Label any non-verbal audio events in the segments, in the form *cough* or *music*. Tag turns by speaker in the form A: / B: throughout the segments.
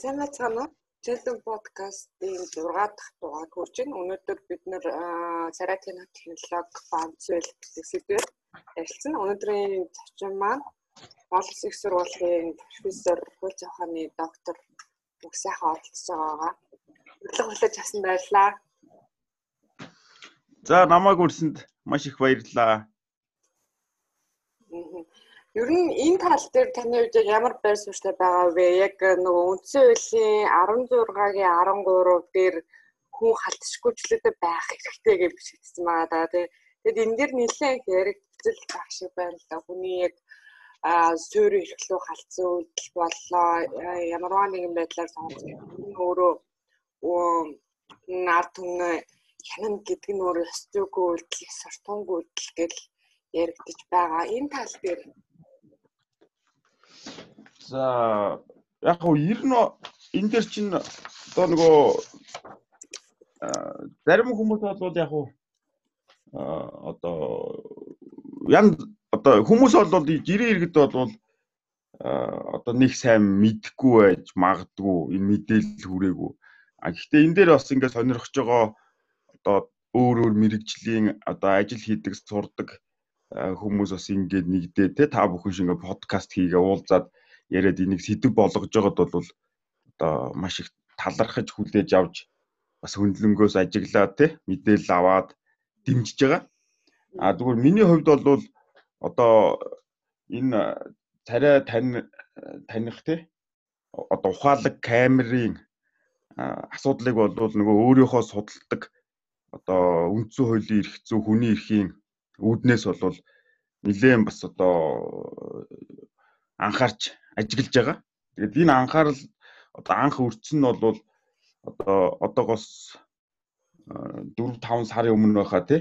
A: сайн байцгаана уу? Children podcast-ийн 6 дахь дугаар хүрч байна. Өнөөдөр бид нэр царайт кино технологи баамцвэл гэдэг сэдвээр ярилцсан. Өнөөдрийн зочин маань Болс их сургуулийн профессор хууль зохионы доктор бүх сайхан оролцож байгаагаа хөрлөг хүлээж авсан баярлалаа.
B: За намайг үрсэнд маш их баярлалаа.
A: Ер нь энэ тал дээр таны хувьд ямар байр суурьтай байгаа вэ? Яг нөгөө үндсэн хуулийн 16-гийн 13 дээр хүн халтшгүйчлээдээ байх хэрэгтэй гэж бичигдсэн байгаа даа тий. Тэгэд энэ дэр нэлээд яригдэл байх шиг байна л да. Хүний яг а суурь эрхлүү халдсан үйлдэл боллоо ямарваа нэгэн байдлаар сонгогдсон өөрөө нар түнэ хянан гэдэг нь өөрөө өстөөгөө үйлдэл, сортонгүй үйлдэл гэж яригдж байгаа. Энэ тал дээр
B: За яг хөө ер нь энэ дэр чинь одоо нөгөө зарим хүмүүс бол яг хөө одоо ян одоо хүмүүс бол жирийн иргэд бол одоо нэг сайн мэдхгүй байж магадгүй энэ мэдээлэл хүрээгүй. А гэхдээ энэ дээр бас ингээд сонирхож байгаа одоо өөр өөр мэрэгжлийн одоо ажил хийдэг сурдаг хүмүүс бас ингээд нэгдээ те та бүхэн шиг ингээд подкаст хийгээ уулзаад яриад энийг сэдв болгож байгаад бол одоо маш их талархаж хүлээж авч бас хөндлөнгөөс ажиглаад те мэдээлэл аваад дэмжиж байгаа. А зүгээр миний хувьд бол одоо энэ царай тань таних те одоо ухаалаг камерын асуудлыг бол нөгөө өөрийнхөө судалдаг одоо үндсэн хуулийн эрх зүй хүний эрхийн үүднээс бол нэлээд бас одоо анхаарч ажиглаж байгаа. Тэгээд энэ анхаарал одоо анх өртсөн нь бол одоо одоогоос 4 5 сарын өмнө байхаа тий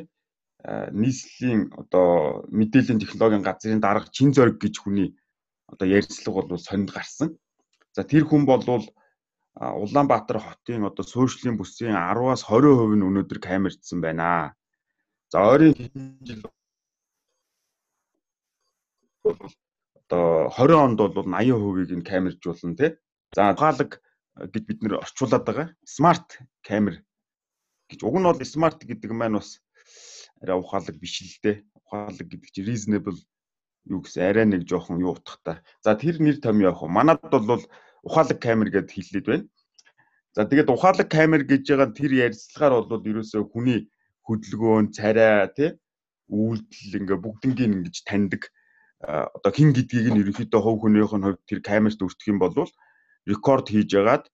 B: нийслэлийн одоо мэдээллийн технологийн газрын дарга чин зориг гэж хүний одоо ярилцлага бол сонинд гарсан. За тэр хүн бол Улаанбаатар хотын одоо суушлын бүсийн 10-аас 20% нь өнөөдөр камердсан байна. За ойрын хэдэн жил одоо 20 онд бол 80%-ийг нь камержуулна тий. За ухаалаг гэж бид нэр орчуулад байгаа. Смарт камер гэж уг нь бол смарт гэдэг маань бас арай ухаалаг биш л дээ. Ухаалаг гэдэг чинь reasonable юу гэсэн арай нэг жоохон юу утгатай. За тэр нэр том явах. Манад бол ухаалаг камер гэд хэллээд байна. За тэгээд ухаалаг камер гэж байгаа тэр ярилцлагаар бол ерөөсөө хүний хөдөлгөөн, царай тий үйлдэл ингээ бүгднгийн ингэж таньдаг одоо хин гэдгийг нь ерөнхийдөө хов хүнийх нь хувьд тэр камерт өртөх юм бол рекорд хийж ягаад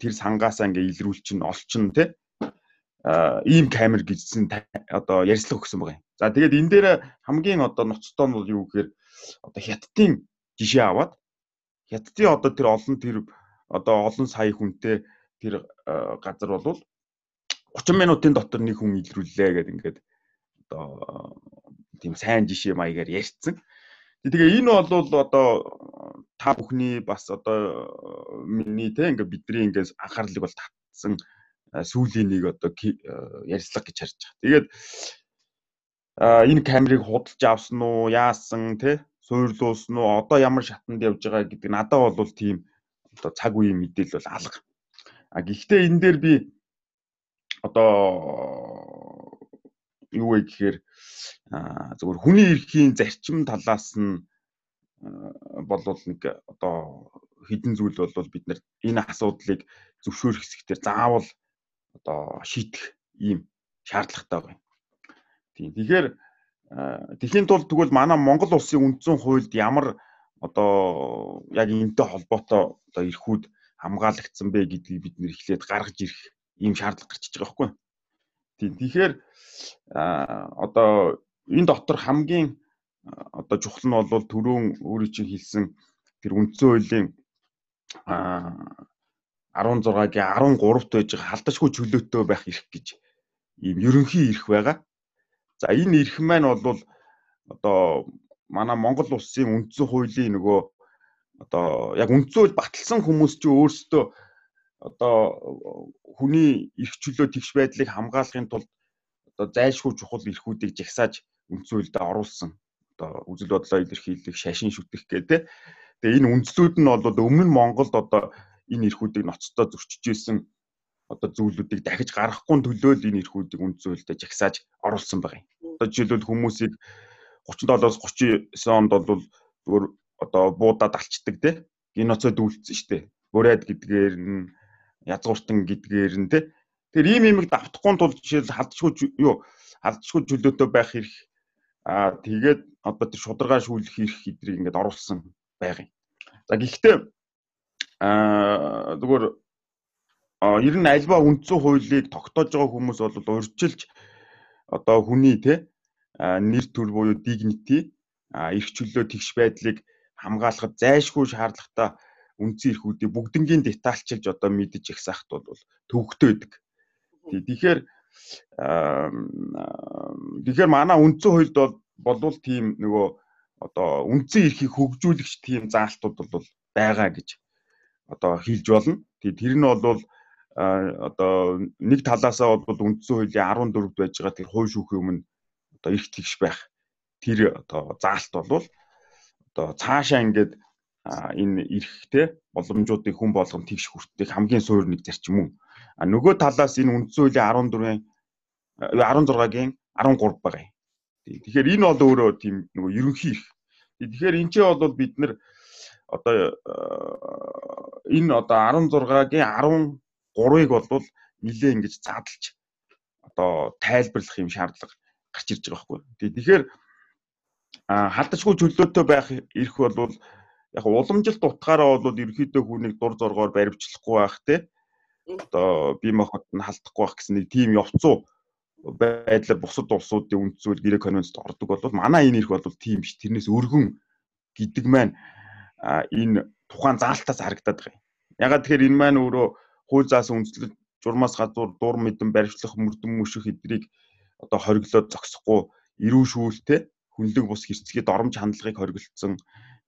B: тэр сангаасаа ингээ илрүүлчин олчин тий ийм камер гэжсэн одоо ярьцлага өгсөн байгаа юм. За тэгээд энэ дээр хамгийн одоо ноцтой нь бол юу гэхээр одоо хятадын жишээ аваад хятадын одоо тэр олон тэр одоо олон сая хүнтэй тэр газар бол 30 минутын дотор нэг хүн илрүүллээ гэдэг ингээд одоо тийм сайн жишээ маягаар ярьцсан. Тэгээ энэ бол одоо та бүхний бас одоо миний те ингээ бидний ингээс анхаарлыг бол татсан сүүлийн нэг одоо ярьцлага гэж харж байгаа. Тэгээд энэ камерыг худалж авсан уу, яасан те суурлуулсан уу, одоо ямар шатанд явж байгаа гэдэг надад бол тийм одоо цаг үеийн мэдээлэл бол алга. А гэхдээ энэ дээр би одоо юу вэ гэхээр зөвхөн хүний эрхийн зарчим талаас нь болвол нэг одоо хідэн зүйл бол бид нар энэ асуудлыг зөвшөөрөх хэсэгтэр заавал одоо шийдэх ийм шаардлагатай байна. Тийм. Тэгэхээр тэхийн тулд тэгвэл манай Монгол улсын үндсэн хуульд ямар одоо яг энэтэй холбоотой одоо эрхүүд хамгаалагдсан бэ гэдгийг бид нэр эхлээд гаргаж ирэх ийм шаардлага гарчиж байгаа байхгүй. Тийм. Тэгэхээр одоо энэ дотор хамгийн одоо чухал нь бол түрүүн өөрөө чинь хэлсэн тэр үндсэн хуулийн 16-гийн 13-т байж байгаа халдашгүй чөлөөтэй байх эрх гэж ийм ерөнхий эрх байгаа. За энэ эрх маань бол одоо манай Монгол улсын үндсэн хуулийн нөгөө одоо яг үндсэн хууль баталсан хүмүүс чинь өөрсдөө одоо хүний эрх чөлөө тэгш байдлыг хамгаалахын тулд одоо зайлшгүй чухал эрхүүдийг жагсааж үндсэн хуульд оруулсан. Одоо үзэл бодлоо илэрхийлэх, шашин шүтэх гэдэг. Тэгээ энэ үндслүүд нь бол өмнө нь Монголд одоо энэ эрхүүдийг ноцтой зөрчиж исэн одоо зүйлүүдийг дахиж гаргахгүй төлөө л энэ эрхүүдийг үнд зүйлдэ жагсааж оруулсан байгаа юм. Одоо жишээлбэл хүмүүсийг 37-оос 39 онд бол зүгээр одоо буудаад алчдаг те геноцид үйлдсэн шүү дээ. Бүрээд гэдгээр нь язгууртан гэдгээр нь те. Тэгэхээр ийм имийг давтахгүй тул жишээл хадшгүй юу хадшгүй чөлөөтэй байх хэрэг аа тэгээд одоо тэр шударгаа шүүлэх хэрэг эдрийг ингээд оруулсан байгаа юм. За гэхдээ аа зүгээр ер нь альва үндсэн хуулийг тогтоож байгаа хүмүүс бол урьдчилж одоо хүний те нэр төр буюу dignity эрх чөлөө тэгш байдлыг хамгаалахад зайлшгүй шаардлагатай үндсэн эрхүүдийг бүгднгийн детальчилж одоо мэдэж их сахт бол төвөгтэй байдаг. Тэгэхээр тэгэхээр манай үндсэн хуульд бол болвол тийм нөгөө одоо үндсэн эрхийг хөгжүүлэгч тийм заалтууд бол байгаа гэж одоо хэлж болно. Тэгээ тэр нь бол одоо нэг талаасаа бол үндсэн хуулийн 14-д байж байгаа тэр хууль шүүхийн өмнө одоо эрх тэгш байх тэр одоо заалт бол одоо цаашаа ингээд энэ эрхтэй боломжуудыг хүн болгон тэгш хүртэх хамгийн суур нэг зарчим мөн. А нөгөө талаас энэ үндсэн хуулийн 14-ийн 16-гийн 13 байгаа юм. Тэгэхээр энэ бол өөрөө тийм нөгөө ерөнхий эрх. Тэгэхээр энэ ч бол бид нар одоо энэ одоо 16-гийн 3-ыг бол нилээ ингэж задлж одоо тайлбарлах юм шаардлага гарч ирж байгаа байхгүй. Тэгэхээр хадажгүй чөлөөтэй байх эрх бол яг уламжилт утгаараа бол ерөөхдөө хүнийг дур зоргоор баримтлахгүй байх те одоо бие махбод нь халдахгүй байх гэсэн нэг тийм явцуу байдлаар бусад улсуудын үндсүүл гэрээ конвенцт ордог бол манай энэ эрх бол тийм биш тэрнээс өргөн гэдэг маань энэ тухайн заалтаас харагдаад байгаа юм. Ягаад тэгэхээр энэ маань өөрөө хууль заасан үндслэл журмаас гадуур дур мэдэн баримтлах мөрдөн мөшөх эдрийг одоо хориглоод зогсохгүй эрүү шүүлтэй хүнлэг бус хэрцгийд оромж хандлагыг хориглолцсон.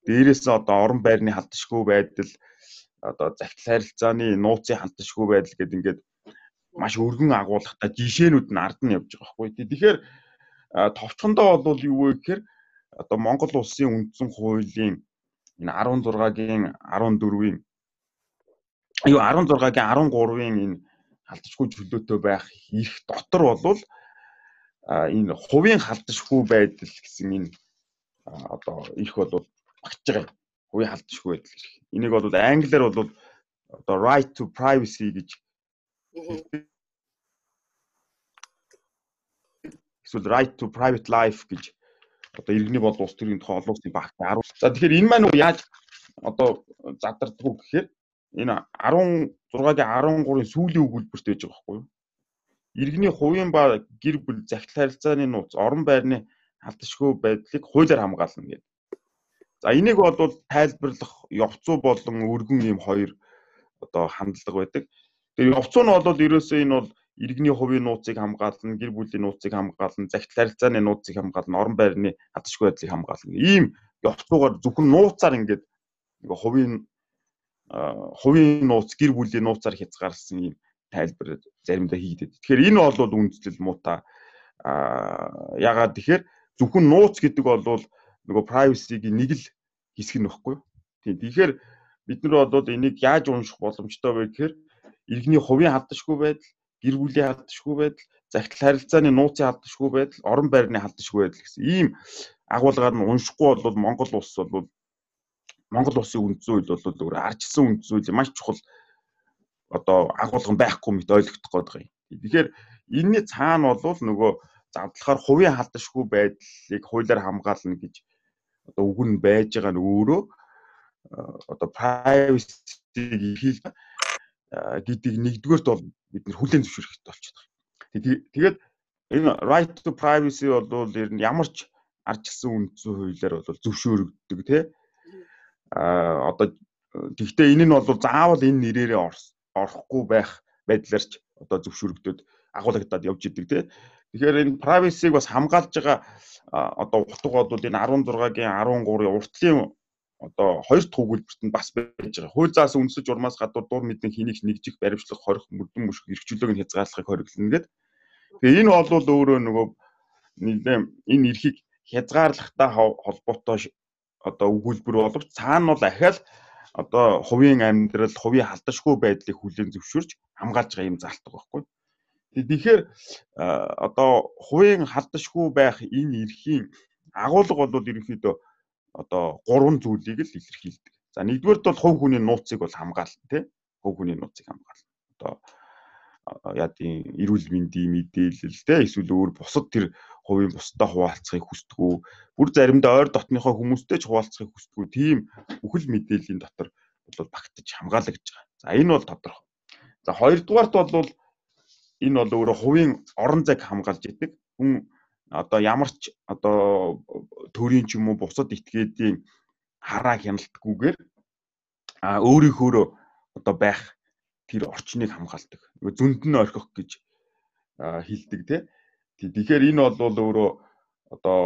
B: Дээрээс одоо орон байрны халтшгүй байдал одоо захидал харилцааны нууцын халтшгүй байдал гэдэг ингээд маш өргөн агуулгатай жишээнүүд нь ард нь явж байгаа байхгүй. Тэгэхээр товчхондоо бол юу вэ гэхээр одоо Монгол улсын үндсэн хуулийн энэ 16-гийн 14-ийн юу 16-гийн 13-ийн энэ халдшгүй чөлөөтэй байх их дотор болвол энэ хувийн халдшгүй байдал гэсэн энэ одоо их бол багтж байгаа. Хувийн халдшгүй байдал гэх. Энийг бол англиар бол одоо right to privacy гэж эсвэл right to private life гэж одоо иргэний бол улс төрийн тухай олон улсын багт 10. За тэгэхээр энэ маань яаж одоо задардггүй гэхээр энэ 16-гийн 13-ын сүүлийн өгүүлбэрт байж байгаа байхгүй юу? Иргэний хувийн ба гэр бүл захидал харилцааны нууц орон байрны алдашгүй байдлыг хуулиар хамгаална гэдэг. За энийг бол тайлбарлах явцуу болон өргөн ийм хоёр одоо хандлага байдаг. Тэгээ явцуу нь бол ерөөсөө энэ бол иргэний хувийн нууцыг хамгаална, гэр бүлийн нууцыг хамгаална, захидал харилцааны нууцыг хамгаална, орон байрны хадшгүй байдлыг хамгаална. Ийм явцуугаар зөвхөн нууцаар ингээд хувийн хувийн нууц, гэр бүлийн нууцаар хязгаарласан ийм тайлбар заримдаа хийгдэв. Тэгэхээр энэ бол үндэслэл муута а ягаад тэгэхээр зөвхөн нууц гэдэг бол нөгөө privacy-гийн нэг л хэсэг нь баггүй. Тийм. Тэгэхээр бид нар бол энийг яаж унших боломжтой вэ гэхээр иргэний хувийн хадшгүй байдал гэр бүлийн халдшгүй байдал, захидал харилцааны нууцын халдшгүй байдал, орон байрны халдшгүй байдал гэсэн ийм агуулгаар нь уншихгүй бол Монгол улс бол Монгол улсын үндсэн хууль бол өөр арчсан үндсэн хууль маш чухал одоо агуулган байхгүй мэт ойлгох гээд байгаа юм. Тэгэхээр энэний цаана бол нөгөө задлахаар хувийн халдшгүй байдлыг хуулиар хамгаална гэж одоо үг нь байж байгаа нь өөрөө одоо privacy-г хийх гэдэг нэгдүгээрт бол бид нэр хүлээн зөвшөөрөх хэрэгтэй болчиход байгаа. Тэгээд энэ right to privacy бол ер нь ямар ч ардчилсан үндсэн хуулиар бол зөвшөөрөгддөг тий. А одоо тэгвэл энэ нь бол заавал энэ нэрээрээ орохгүй байх байдлаар ч одоо зөвшөөрөгдөд агуулгадад явж идэг тий. Тэгэхээр энэ privacy-г бас хамгаалж байгаа одоо утга бол энэ 16-гийн 13-ын уртлын одоо хоёр өгүүлбэрт нь бас байж байгаа. Хууль заас үндэслэж урмаас гадуур дур мэдэн хэнийг нэгжих баримтлах хорих мөрдөн мөшг эрхчлөөг нь хязгаарлахыг хориглоно гэдэг. Тэгээ энэ бол өөрөө нөгөө нэлээ энэ эрхийг хязгаарлахтай холбоотой одоо өгүүлбэр боловч цаана бол ахаал одоо хувийн амьдрал, хувийн халдашгүй байдлыг хүлээн зөвшөөрч хамгаалж байгаа юм залтдаг байхгүй. Тэгэхээр одоо хувийн халдашгүй байх энэ эрхийн агуулга бол ерөнхийдөө одоо гурван зүйлийг л илэрхийлдэг. За нэгдүгээрт бол хувь хүний нууцыг бол хамгаална тий. Хувь хүний нууцыг хамгаална. Одоо яадын эрүүл мэндийн мэдээлэл те эсвэл өөр бусад тэр хувийн бусдаа хуваалцахыг хүсдэггүй бүр заримдаа ойр дотныхоо хүмүүстэй ч хуваалцахыг хүсдэггүй тийм бүхэл мэдээллийн дотор бол багтаж хамгаалагдж байгаа. За энэ бол тодорхой. За хоёрдугаарт бол энэ бол өөрө хувийн орон зайг хамгаалж идэг. Хүн одоо ямар ч одоо төрийн ч юм уу бусад этгээдийн хараа хяналтгүйгээр а өөрийнхөө одоо байх тэр орчныг хамгаалдаг. Нөгөө зөнд нь орхих гэж хэлдэг тий. Тэгэхээр энэ бол өөрөө одоо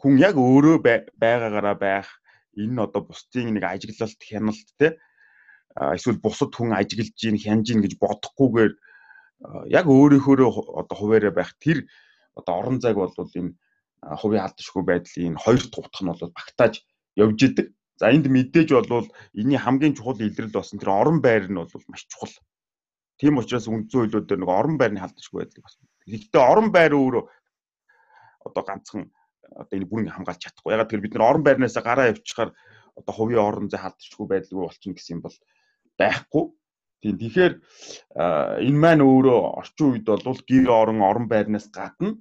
B: хүн яг өөрөө байгаагаараа байх энэ нь одоо бусдын нэг ажиглалт хяналт тий эсвэл бусад хүн ажиглаж гин хянж гин гэж бодохгүйгээр яг өөрийнхөө одоо хуваараа байх тэр одоо орон зайг бол энэ хувийн алдашгүй байдлын хоёр дахь утга нь бол багтааж явж идэг. За энд мэдээж бол энэний хамгийн чухал илрэл болсон тэр орон байр нь бол маш чухал. Тийм учраас үндсэн хуулиудаар нэг орон байрны халдшгүй байдаг бас. Гэхдээ орон байр өөрөө одоо ганцхан одоо энэ бүрэн хамгаалж чадахгүй. Ягаад гэвэл бид нар орон байрнаас гараа явчихаар одоо хувийн орон зай халдшгүй байдалгүй болчихно гэсэн юм бол байхгүй. Тийм тэгэхээр энэ маань өөрөө орчин үед бол гэр орон орон байрнаас гадна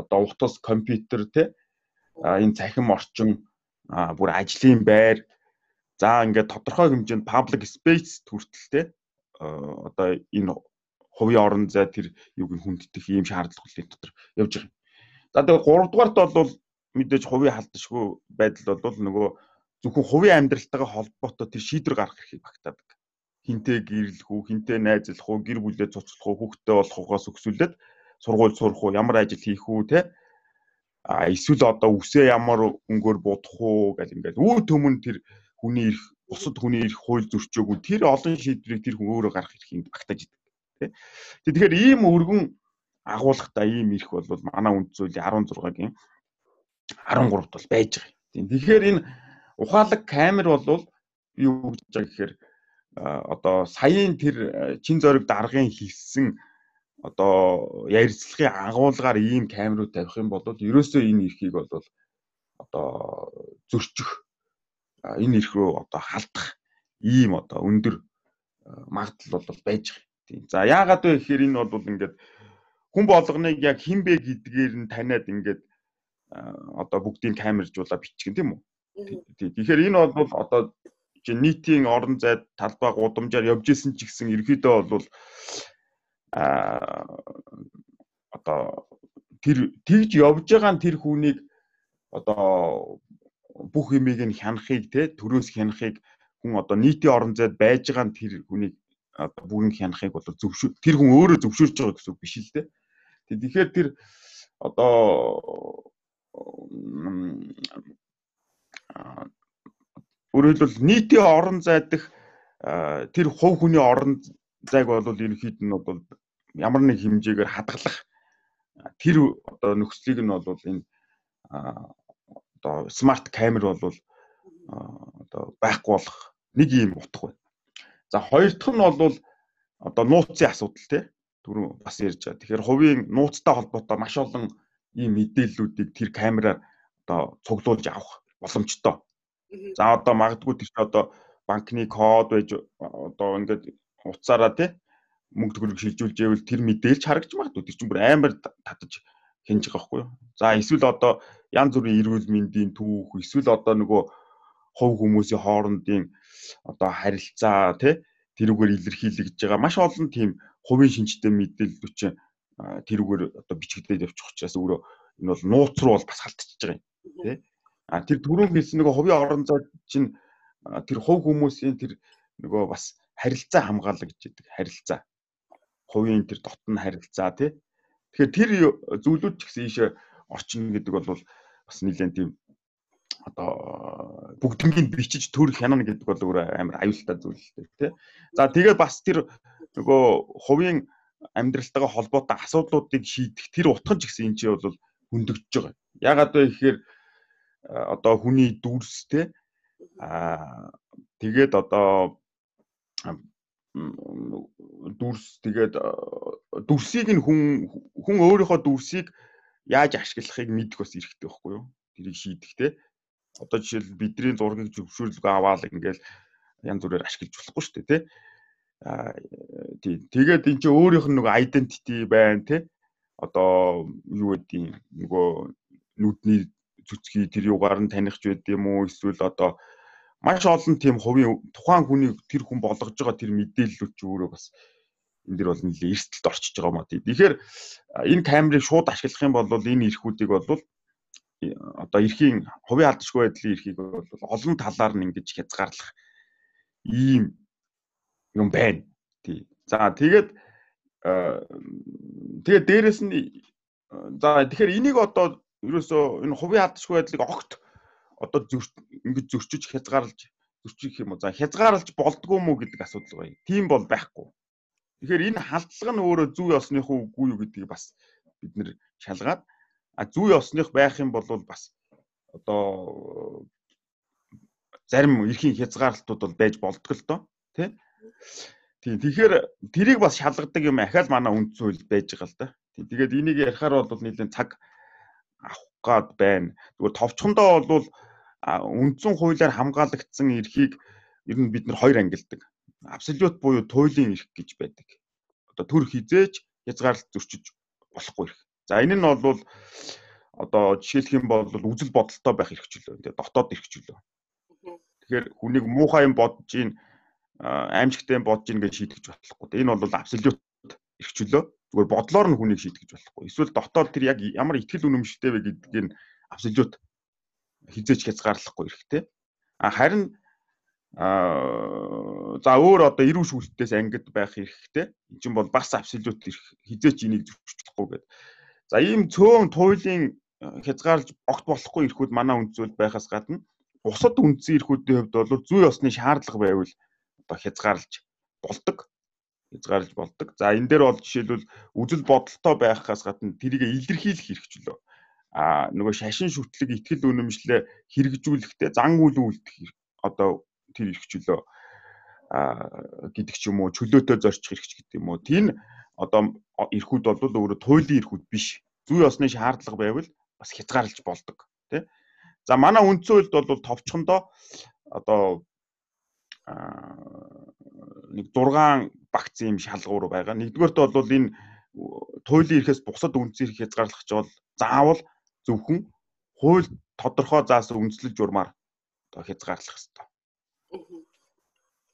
B: одоо утас компьютер те энэ цахим орчин бүр ажлын байр за ингээд тодорхой хэмжээнд public space хүртэлтэй одоо энэ хувийн орон зай тэр юуг нь хүнддэх ийм шаардлагын дотор явж байгаа юм. За тэгээ 3 дугаарт бол мэдээж хувийн халдшгүй байдал бол нөгөө зөвхөн хувийн амьдралтайгаа холбоотой тэр шийдвэр гаргах эрхийг багтаадаг. Хинтээ гэрлэх үү, хинтээ найзлах уу, гэр бүлээ цуцлах уу, хүүхдээ болохоос өксүүлээд сургууль сурах уу, ямар ажил хийх үү те а эсвэл одоо үсээ ямар өнгөөр будах уу гэл ингээл үе төмөн тэр хүний ирэх бусад хүний ирэх хууль зөрчөөгүй тэр олон шийдвэрийг тэр хүн өөрөө гаргах эрхийг багтааж идэг тий. Тэгэхээр ийм өргөн агуулгатай ийм ирэх бол манай үнд зүйлийн 16-гийн 13-т бол байж байгаа. Тэгэхээр энэ ухаалаг камер бол юу гэж байгаа гэхээр одоо саяын тэр чин зориг даргын хийсэн одоо ярилцлагын агуулгаар ийм камерууд тавих юм бол ерөөсөө энэ эрхийг бол одоо зөрчих энэ эрх рүү одоо халдах ийм одоо өндөр магадлал бол байж байгаа. Тийм. За яагаад вэ гэхээр энэ бол ингээд хүн болгоныг яг хин бэ гэдгээр нь таниад ингээд одоо бүгдийг камержуулаад бичих юм тийм үү? Тэгэхээр энэ бол одоо нийтийн орон зайд талбай гудамжаар явж исэн ч гэсэн ерөөдөө бол одоо тэр тэгж явж байгаа тэр хүнийг одоо бүх юмыг нь хянахыг те төрөөс хянахыг хүн одоо нийтийн орон зайд байж байгаа тэр хүнийг одоо бүгэн хянахыг бол зөвшөөр тэр хүн өөрөө зөвшөөрж байгаа гэсэн үг биш л те. Тэгэхээр тэр одоо өөрөөр хэлбэл нийтийн орон зайдах тэр хувь хүний орон зайг бол ерөнхийд нь бол ямар нэг хэмжээгээр хадгалах тэр одоо нөхцөлийг нь бол энэ одоо смарт камер бол одоо байхгүй болох нэг юм утга байна. За хоёр дахь нь бол одоо нууцын асуудал тий түрүү бас ярьж байгаа. Тэгэхээр хувийн нууцтай холбоотой маш олон ийм мэдээллүүдийг тэр камераар одоо цуглуулж авах боломжтой. За одоо магадгүй чинь одоо банкны код байж одоо ингээд утсаараа тий мөнгө төгрөг шилжүүлж ивэл тэр мэдээлж харагдж магадгүй тэр чинь бүр амар татаж хинж байгаа байхгүй юу. За эсвэл одоо янз бүрийн эрүүл мэндийн түүх эсвэл одоо нөгөө хувь хүмүүсийн хоорондын одоо харилцаа тий тэрүүгээр илэрхийлэгдэж байгаа маш олон тийм хувийн шинжтэй мэдээллүүд чинь тэрүүгээр одоо бичигдээд явчих учраас өөрөө энэ бол нууц руу бол бас халтчихж байгаа юм тий. А тэр түрүүн хэлсэн нөгөө хувийн орон зай чинь тэр хувь хүмүүсийн тэр нөгөө бас харилцаа хамгаалагдж идэг харилцаа хувийн тэр дотн харилцаа тий. Тэгэхээр тэр зүйлүүд ч гэсэн ийшээ орчин гэдэг бол бас нэлээд тийм одоо бүгднийг бичиж төр хянана гэдэг бол өөр амар аюултай зүйл л тий. За тэгээд бас тэр нөгөө хувийн амьдралтайгаа холбоотой асуудлуудыг шийдэх тэр утга ч гэсэн энэ чинь бол хөндөгдөж байгаа. Ягаад вэ гэхээр одоо хүний дүрс те а тэгээд одоо дүрс тэгээд дүрсийг нь хүн хүн өөрийнхөө дүрсийг яаж ашиглахыг мэдэх бас эрхтэй байхгүй юу? Тэрийг шийдэх те. Одоо жишээл бидний зургийг зөвшөөрлөг аваад ингээл янз бүрээр ашиглаж болохгүй шүү дээ те. Аа тий. Тэгээд эн чинь өөрийнх нь нөгөө identity байна те. Одоо юу гэдгийг нөгөө нүдний цүцгий тэр юугаар нь таних ч байд юм уу эсвэл одоо маш олон тийм хувийн тухайн хүний тэр хүн болгож байгаа тэр мэдээллүүд ч өөрөө бас энэ дэр бол нэлээ эрсдэлд орчиж байгаа маа. Тэгэхээр энэ камерыг шууд ашиглах юм бол энэ эрхүүдийг бол одоо эрхийн хувийн алдашгүй байдлын эрхийг бол олон талаар нь ингэж хязгаарлах ийм юм байна. Тий. За тэгээд тэгээд дээрэс нь за тэгэхээр энийг одоо ерөөсөө энэ хувийн алдашгүй байдлыг огт одоо ингэж зөрчиж хязгаарлаж зөрчих юм уу за хязгаарлаж болдгоо мүү гэдэг асуудал байна. Тийм бол байхгүй. Тэгэхээр энэ халдлага нь өөрөө зүй ёсных үгүй юу гэдгийг бас бид нэр шалгаад а зүй ёсных байх юм бол бас одоо зарим эрхийн хязгаарлалтууд бол байж болдго л доо тий. Тийм тэгэхээр тэрийг бас шалгадаг юм ахаал манай үнд зүйл байж байгаа л да. Тэгээд энийг ярихаар бол нэлээд цаг авах гад байна. Зүгээр товчхондоо бол үндсэн хуулиар хамгаалагдсан эрхийг ер нь бид нар хоёр ангилдаг. Абсолют буюу туйлын эрх гэж байдаг. Одоо төр хизээж хязгаарлалт зөрчиж болохгүй эрх. За энэ нь бол одоо жишээлх юм бол үзэл бодолтой байх эрх чөлөө. Тэгээ дотоод эрх чөлөө. Тэгэхээр хүнийг муухай юм бодож ийн аимшигтай юм бодож ийн гэж шийдэж болохгүй. Энэ бол абсолют эрх чөлөө. Зүгээр бодлоор нь хүнийг шийдэж болохгүй. Эсвэл дотоод тэр яг ямар ихтгэл үнэмшилтэй вэ гэдгийг абсолют хизээч хязгаарлахгүй эрэхтэй. А харин а за өөр одоо эрүүл шүүлтээс ангид байх хэрэгтэй. Энд чинь бол бас абсолют хизээч энийг зөвчлөхгүй гэдэг. За ийм цөөн туйлын хязгаарлаж огт болохгүй эрхүүд манай үндсүүл байхаас гадна бусад үндсэн эрхүүдийн хувьд бол зүй ёсны шаардлага байвал одоо хязгаарлаж болдог хязгаарлаж болдог. За энэ дээр бол жишээлбэл үзэл бодолтой байхаас гадна тэрийг илэрхийлэх хэрэгчлөө а нөгөө шашин шүтлэг ихтгэл үнэмшлээ хэрэгжүүлэхдээ зан үйл үлдэх одоо тэр эрхчлөө а гэдэг ч юм уу чөлөөтэй зорчих эрхч гэдэг юм уу. Тийм одоо эрхүүд бол өөрөө туйлын эрхүүд биш. Зүй ёсны шаардлага байвал бас хязгаарлаж болдог тий за манай үндсэн хуульд бол товчхондоо одоо нэг 6 багц юм шалгуур байгаа нэгдүгээрт бол энэ туйлын эрхээс бусад үндсэн эрх хязгаарлах ч бол заавал зөвхөн хууль тодорхой заасан үндэслэл журмаар одоо хязгаарлах хэрэгтэй.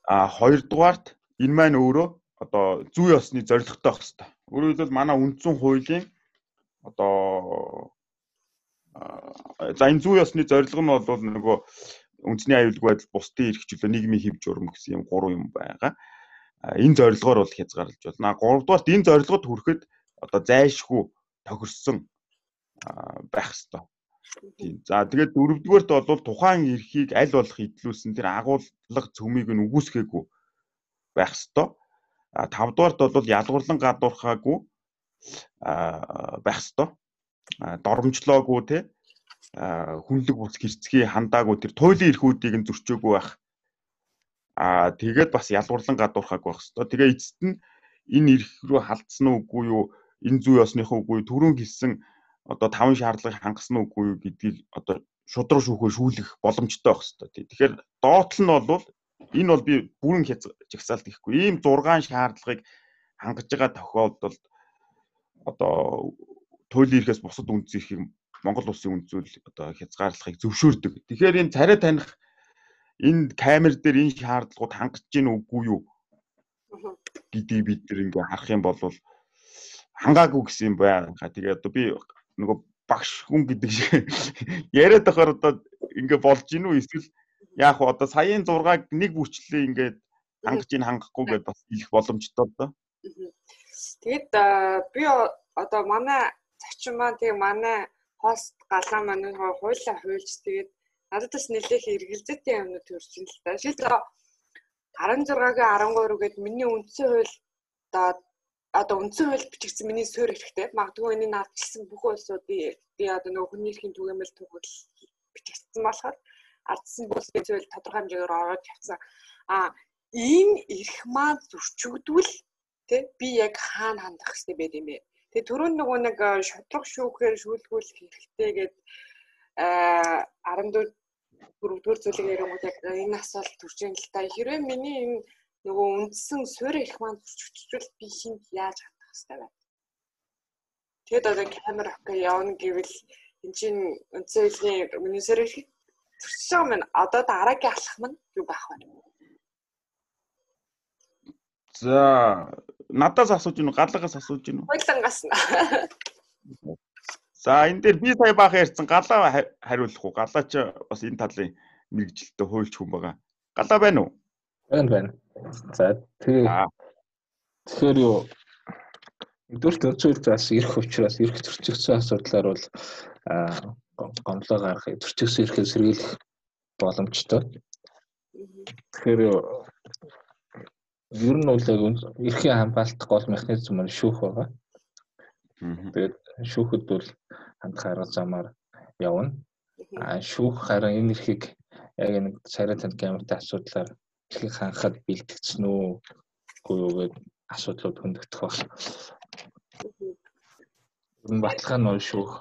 B: А хоёрдугаарт энэ маань өөрөө одоо зүй ёсны зорилготой байх хэрэгтэй. Өөрөөр хэлбэл манай үндсэн хуулийн одоо за энэ зүй ёсны зорилго нь бол нөгөө үндэсний аюулгүй байдал бусдын эрх чөлөө нийгмийн хэв журам гэсэн юм гурван юм байгаа. Энэ зорилгоор бол хязгаарлаж байна. Гуравдугаарт энэ зорилгод хүрэхэд одоо зайлшгүй тохирсон байх ёстой. Тийм. За тэгээд дөрөвдүгээрт бол тухайн эрхийг аль болох идэлүүлсэн тэр агуулга цөмийг нь үгүйсгээгүй байх ёстой. А тавдугаарт бол ялгуурлан гадуурхаагүй а байх ёстой. Доромжлоогүй те хүнлэг бус хэрцгий хандаагүй тэр туйлын эрхүүдийг нь зөрчөөгүй байх. А тэгээд бас ялгуурлан гадуурхааг байх ёстой. Тэгээ эцэст нь энэ эрх рүү халдсан уугүй юу? Энэ зүй ёсныхоо үгүй түрүүн хэлсэн одоо таван шаардлагыг хангасан уугүй юу гэдгийг одоо шудраг шүүхөө шүүлэх боломжтой байх хэрэгтэй. Тэгэхээр доотлол нь бол энэ бол би бүрэн жагсаалт гэхгүй. Ийм 6 шаардлагыг хангаж байгаа тохиолдолд одоо туйлын эрхээс бусад үндэс эрхийг Монгол улсын үндэслэл одоо хязгаарлахыг зөвшөөрдөг. Тэгэхээр энэ царай таних энэ камер дээр энэ шаардлагууд хангаж гин үгүй юу гэдгийг бид нэр ингээ харах юм бол хангаагүй гэсэн юм байна. Тэгээ одоо би нөгөө багш хүн гэдэг шиг яриад байхаар одоо ингээ болж гин үү эсвэл яг хуу одоо саяын 6-аг нэг бүрчлээ ингээд хангаж ин хангахгүй гэдээ бас хэлэх боломжтой доо.
A: Тэгэд би одоо манай зочин маань тэг манай хост галаа маань хуулаа хуульч тэгээд надад бас нэлээх эргэлзээтэй юмнууд төрж ин л та. Жишээлбэл 16-гийн 13 гээд миний үндсэн хууль одоо одоо үндсэн хууль бичигдсэн миний суурь хэрэгтэй. Магадгүй энэ наадчилсан бүх улсуудын би одоо нөгөө хүний эрхийн түгээмэл төгөл бичигдсэн болохоор ардсан бүлгийн зүйл тодорхой хэмжээгээр ороод явцсан. А ийм эрх маань зөрчигдвэл тэ би яг хаана хандах хэрэгтэй байд юм бэ? Тэгээ түрүүн нөгөө нэг шудраг шүүхээр шүүлгүүл хэрэгтэй гэд а 14 дөрөвдүгээр зүйлийг ярингууд яг энэ асуулт төрж ийн л та. Хэрвээ миний энэ нөгөө үндсэн суурь эрх маань зөрчигдвэл би хинт яаж хандах хэрэгтэй вэ? Тэгэд одоо камер авка явна гэвэл энэ чинь үндсэн хэлний миний суурь зөрчиж байгаа маань одоо дараагийн алхам нь юу байх вэ?
B: За надаас асууж гинүү галлагаас асууж гинүү.
A: Хойлонгаас нь.
B: За энэ дээр би сая баах ярьсан галаа хариулах уу? Галаа ч бас энэ талын мэрэгжилтэй хуульч хүн байгаа. Галаа байна уу?
C: Байна байна. За тэгээ тэгэхээр юу Өдөрт өнцөл зас ирэх учраас ирэх төрчихсөн асуудлаар бол гомлоо гарах төрчихсөн ирэхээ сэргийлэх боломжтой. Тэгэхээр ер нь бол яг эрхийн хамгаалалт гол механизм нь шүүх байгаа. Тэгээд шүүхэд бол хандах арга замаар явна. А шүүх харин энэ эрхийг яг нэг царай танд камертай асуудлаар эрхийг хангахад бэлтгэсэн үү үгүй юу гэдэг асуудлууд хөндөгдөх баг. Энэ баталгаа нь шүүх.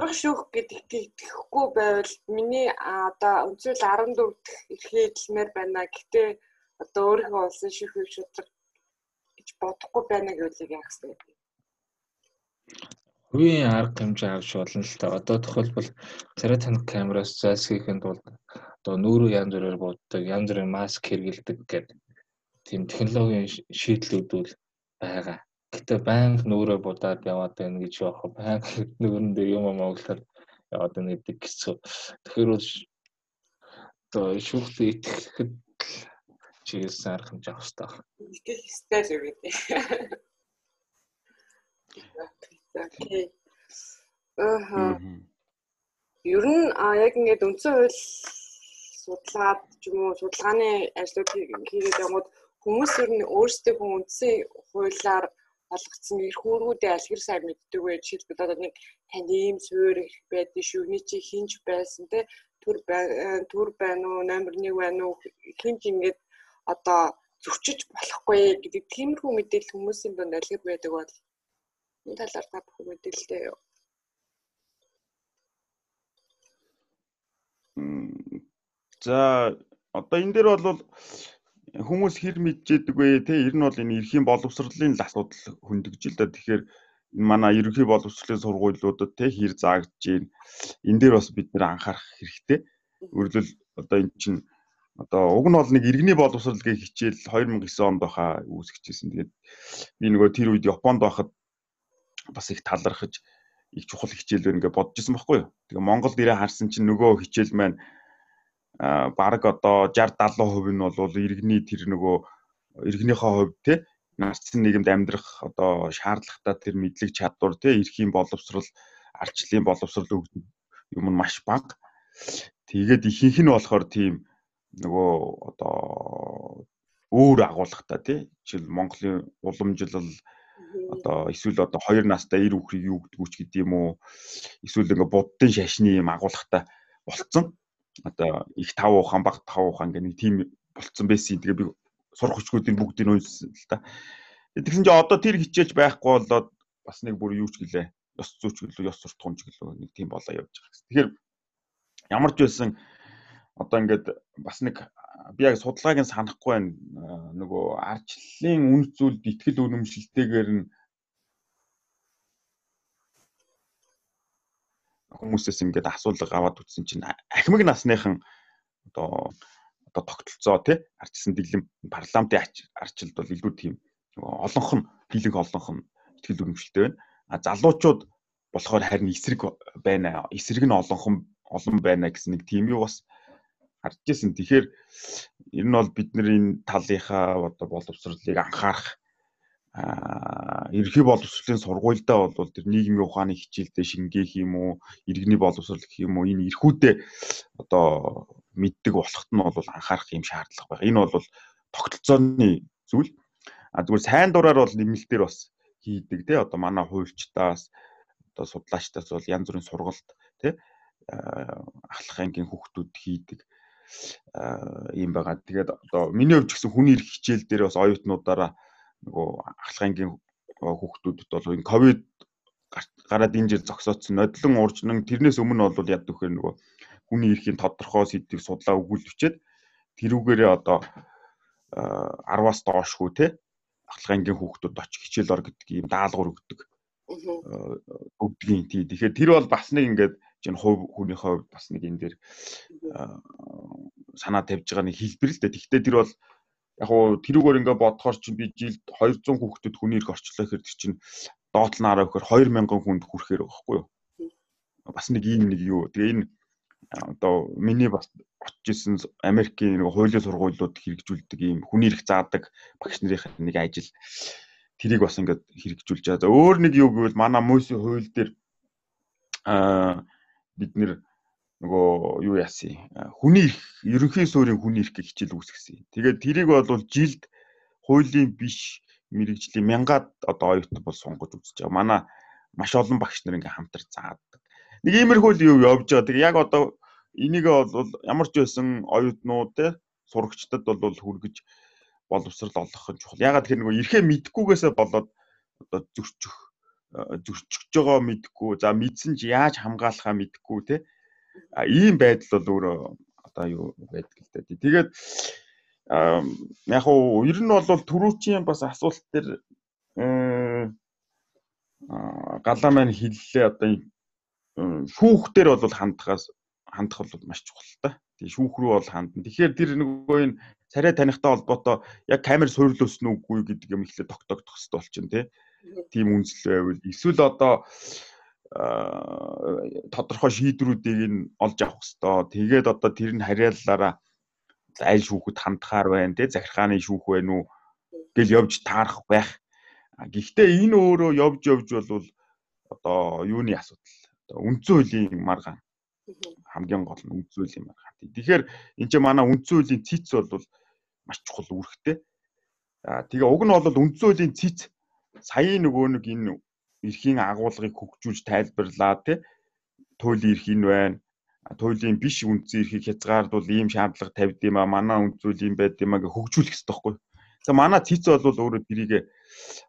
A: Баг шүүх гэдэгт итгэхгүй байвал миний одоо өнцөл 14 дэх эрхээ хэлмээр байна. Гэхдээ одоо өөрийнхөө улсын шүүхийг шудраг гэж бодохгүй байна гэвэл яах вэ?
C: Хувийн арга хэмжээ авч болно л та. Одоо тохиолбол царай танк камераас зайлсхийхэд бол одоо нүүрөө янз бүрээр боддог, янз бүрийн маск хэрэгэлдэг гэдэг тийм технологийн шийдлүүд бол байгаа. Гэтэ банк нүүрөө будаад яваад байна гэж вэ? Банк *laughs* нүүрэн дээр юм амааглахад яваад байна гэдэг хэцүү. Тэгэхээр бол одоо шүүхтээ итгэхэд чиглэсэн арга хэмжээ авах хэрэгтэй.
A: Итгэх ёстой л үү гэдэг. Окей. Аа. Ер нь а яг ингээд үндсэн хууль судлаад ч юм уу судалгааны ажлууд хийгээд явгод хүмүүс ер нь өөрсдөө хүн үндсэн хуулиар олгоцсон эрх үүргүүдээ аль хэр сайн мэддэг вэ? Жишээлбэл одоо нэг танд ийм суурь их байдаг шүү. Ни чи хинж байсан те төр төр байна уу, номер 1 байна уу? Хинж ингээд одоо зөрчиж болохгүй гэдэг. Тиймэрхүү мэдээлэл хүмүүсийн дунд хэр байдаг бол энэ талаар та бүхэн мэдээлэлтэй юу?
B: За одоо энэ дээр бол хүмүүс хэр мэдчихэдэг вэ? Те ер нь бол энэ эрхийн боловсролын асуудал хөндөгж л да тэгэхээр энэ манай ерөнхий боловсролын сургуулиудад те хэр заагдж байна энэ дээр бас бид нэр анхаарах хэрэгтэй. Өөрөлдөл одоо эн чинь одоо уг нь бол нэг иргэний боловсрал гэх хичээл 2009 онд баха үүсгэжсэн тэгээд би нөгөө тэр үед Японд байхад бас их талархаж их чухал хичээл байна гэж бодож исэн байхгүй юу. Тэгээ Монголд ирээ харсан чинь нөгөө хичээл маань а баг одоо 60 70% нь бол иргэний тэр нөгөө иргэнийхээ хувьд те нарцсан нийгэмд амьдрах одоо шаардлагатай тэр мэдлэг чадвар те эрхийн боловсрал арчлалын боловсрал юм нь маш бага. Тэгээд ихэнх нь болохоор тийм нөгөө одоо өөр агуулгатай тий. Жишээл Монголын уламжлал одоо эсвэл одоо хоёр настай эр үхрийг юу гэдэг үуч гэдэг юм уу? Эсвэл ингээ буддын шашны юм агуулгатай болцсон. Одоо их тав ухаан баг тав ухаан гэх нэг тийм болцсон байсан. Тэгээ би сурах хүчгүүдийн бүгдийг үйлсэн л та. Тэгсэн чинь одоо тэр хичээж байхгүй болоод бас нэг бүр юу ч гэлээ. Ёс зүйч гэлөө ёс суртахуунч гэлөө нэг тийм болоо явж байгаа. Тэгэхээр ямар ч байсан одоо ингээд бас нэг би яг судалгааг нь санахгүй байна. Нөгөө арчлалын үнэт зүйлд ихтгэл үнэмшилтэйгээр нь хүмүүсээс ингээд асуулга аваад үтсэн чинь ахмаг насныхан одоо одоо тогтолцоо тий арчсан дэглэм парламентын арчилд бол илүү тийм олонх нь хилэг олонх нь ихтгэл үнэмшилтэй байна. А залуучууд болохоор харин эсрэг байна. Эсрэг нь олонхон олон байна гэсэн нэг тийм юу бас харж ирсэн. Тэгэхээр ер нь бол бид нэр энэ талынхаа одоо боловсролыг анхаарах ерхий боловсролын сургуульдаа бол тэр нийгмийн ухааны хичээлдээ шингээх юм уу, иргэний боловсрол гэх юм уу, энэ эрхүүдээ одоо мэддэг болохт нь бол анхаарах юм шаардлага байна. Энэ бол тогтолцооны зүйл. А зүгээр сайн дураар бол нэмэлтээр бас хийдэг тий одоо манай хуульчтаас одоо судлаачтаас бол янз бүрийн сургалт тий ахлах ангийн хүүхдүүд хийдэг юм байгаа. Тэгээд одоо миний хувьд гэсэн хүний эрх хичээл дээр бас оюутнуудаараа нөгөө ахлах ангийн хүүхдүүдэд бол энэ ковид гараад энэ жил зогсоодсон нодлон ууржнан тэрнээс өмнө бол яд вөхөр нөгөө хүний эрхийн тодорхой сэдвийг судлаа өгүүлвчээд тэрүүгээрээ одоо 10-аас доошгүй те ахлах ангийн хүүхдүүд очих хичээл ор гэдэг ийм даалгавар өгдөг. өгдгийн тий. Тэгэхээр тэр бол бас нэг ингээд чинь хувь хүний хувьд бас нэг энэ дээр санаа тавьж байгаа нэг хэлбэр л дээ. Тэгвэл тэр бол яг уу тэрүүгээр ингээд бодохоор чинь би жилд 200 хүүхдэд хүний эрх орчлоо гэхээр тэр чинь доотлонаараа өгөхөр 2000 хүнд хүрэхээр байхгүй юу? Бас нэг ийм нэг юу. Тэгээ энэ одоо миний бас очижсэн Америкийн нэг хуулийн сургуулиуд хэрэгжүүлдэг ийм хүний эрх заадаг багш нарын нэг ажил тэрийг бас ингээд хэрэгжүүлж байгаа. За өөр нэг юу гэвэл манай мөсийн хууль дээр аа бид нэр нөгөө юу яасан хүний эрх ерөнхий суурийн хүний эрхийг хичээл үүсгэсэн. Тэгээд тэрийг бол жилд хуулийн биш мэрэгжлийн мянгаад одоо оюут бол сунгаж үзэж байгаа. Манай маш олон багш нар ингээм хамтар заадаг. Нэг иймэрхүү юу явж байгаа. Тэг яг одоо энийг бол ямар ч байсан оюутнууд те сурагчдад бол хүргэж боловсрал олгох нь чухал. Ягаад гэхээр нөгөө эрхээ мэдхгүйгээсээ болоод одоо зөрчих зөрчиж байгаа мэдхгүй за мэдсэн ч яаж хамгаалахаа мэдхгүй те ийм байдал бол өөрөө одоо юу байдаг л дээ. Тэгээд яг уу ер нь бол түрүүчийн бас асуулт дээр галаа маань хэллээ одоо шүүхтэр бол хандхаас хандах бол маш чухал та. Тэгээ шүүх рүү бол хандна. Тэгэхээр тэр нөгөө энэ царай танихтай холбоотой яг камер суйрлуулсан үгүй гэдэг юм ихлэ тогтоогдох хэрэгтэй болчихно тий. Тийм үнэлэл байвал эсвэл одоо тодорхой шийдвэрүүдийг нь олж авах хэрэгтэй. Тэгээд одоо тэр нь харьяалалаараа аль шүүхэд хандахаар байна тий захиргааны шүүх байна уу гэл явж таарах байх. Гэхдээ энэ өөрөө явж явж бол одоо юуны асуудал. Одоо үндсэн хуулийн маргаан хамгийн гол нь үндсэн хуулийн маргаан. Тэгэхээр энэ чинь манай үндсэн хуулийн цэц бол маш чухал үүрэгтэй. Аа тэгээ уг нь бол үндсэн хуулийн цэц сая нөгөө нэг энэ эрхийн агуулгыг хөгжүүлж тайлбарлаа тий туйлын эрх энэ байна туйлын биш үндсэн эрхийг хязгаардвал ийм шаардлага тавьд юм а манай үндсүүл юм байд юм а гэж хөгжүүлэх хэрэгтэй байхгүй. За манай цэц бол өөрөө тэрийг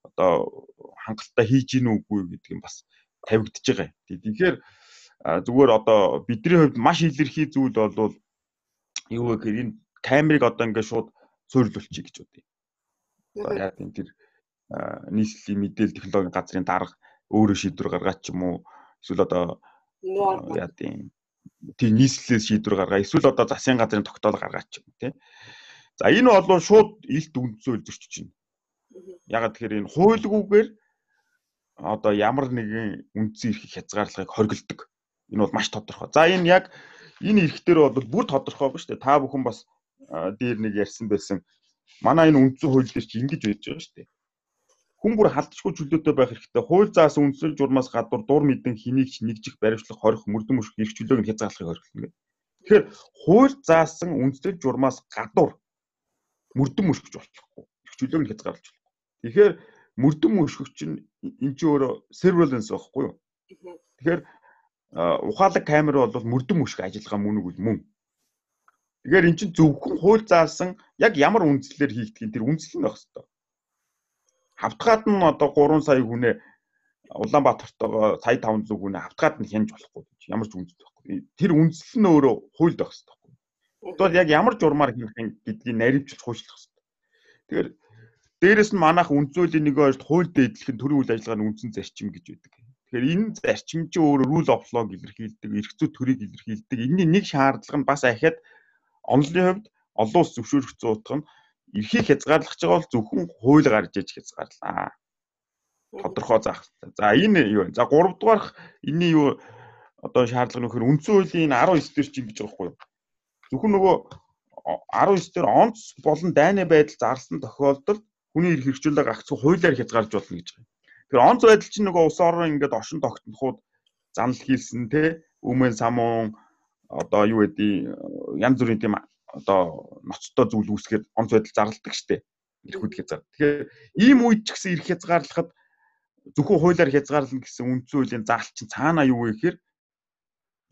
B: одоо хангалттай хийж гин үгүй гэдэг юм бас тавигдж байгаа. Тэгэхээр зүгээр одоо бидний хувьд маш илэрхий зүйл бол юу вэ гэхээр энэ камерыг одоо ингээд шууд суйрлуулчих гэж бодъё. Одоо яг энэ тэр нийслэлийн мэдээлэл технологийн газрын дарга өөрөө шийдвэр гаргаад ч юм уу эсвэл одоо яа тийм тийм нийслэлээс шийдвэр гаргаа эсвэл одоо засгийн газрын тогтоол гаргаад ч юм тий. За энэ бол шууд илт үндэсөө зөрчиж байна. Ягаад тэгэхээр энэ хуйлгүйгээр одоо ямар нэгэн үндсэн эрхийг хязгаарлахыг хоригддаг. Энэ бол маш тодорхой. За энэ яг энэ эрхтэр бол бүр тодорхой ба шүү дээ. Та бүхэн бас дээр нэг ярьсан байсан. Манай энэ үндсэн хууль дээр чи ингэж байж байгаа шүү дээ хүн бүр халдчихгүй чөлөөтэй байх хэрэгтэй. Хууль заасан үндсэл журмаас гадуур дур мэдэн хэнийг ч нэгжих баримтлах хорих мөрдөн мөшөх эрх чөлөөг нь хязгаарлахыг орхилно гэдэг. Тэгэхээр хууль заасан үндсэл журмаас гадуур мөрдөн мөшгөж болохгүй. Эрх чөлөөг нь хязгаарлаж болохгүй. Тэгэхээр мөрдөн мөшгөгч нь эн чинь өөрөө surveillance байхгүй юу? Тэгэхээр ухаалаг камер бол мөрдөн мөшгөх ажиллагаа мөн үгүй мөн. Тэгэхээр эн чинь зөвхөн хууль заасан яг ямар үндслээр хийгдгийг тэр үндсэл нь байх хэрэгтэй хавтгаад нь одоо 3 сая хүнээ Улаанбаатартайгаа сая 500 хүнээ хавтгаад нь хянж болохгүй гэж ямар ч үндэс байхгүй. Тэр үндэслэл нь өөрөө хуульд байх хэрэгтэй байхгүй. Тэгвэл яг ямар журмаар хийх юм гэдгийг наривчилж хуульчлах хэрэгтэй. Тэгэхээр дээрэс нь манайх үнцөлийн нэг хоёрт хууль дэдлэх нь төрийн үйл ажиллагааны үндсэн зарчим гэж байдаг. Тэгэхээр энэ зарчим чинь өөрөө rule of law илэрхийлдэг, эрх зүй төрийг илэрхийлдэг. Энэний нэг шаардлага нь бас ахиад онлын хувьд олон улс зөвшөөрөх зуутах нь эрхийг хязгаарлах байгаа бол зөвхөн хууль гарч иж хязгаарлаа. Тодорхой заах. За энэ юу вэ? За 3 дугаарх энэний юу одоо шаардлага нөхөр үндсэн хуулийн 19 дээр чинь гэж байгаа байхгүй юу? Зөвхөн нөгөө 19 дээр онц болон дайны байдал зарласан тохиолдолд хүний эрх хэрэгжүүлэг агцгүй хуулиар хязгаарлаж болно гэж байгаа. Тэгэхээр онц байдал чинь нөгөө улс орон ингээд оршин тогтноход занал хийлсэн те өмнө самуун одоо юу гэдэг янз бүрийн тийм одоо ноцтой зүйл үүсгээд онц байдал зарладаг штеп. Ирхүүд хязгаар. Тэгэхээр ийм үед ч гэсэн ирэх хязгаарлахад зөвхөн хуулиар хязгаарлана гэсэн үндсэн хуулийн заалт чинь цаана юу вэ гэхээр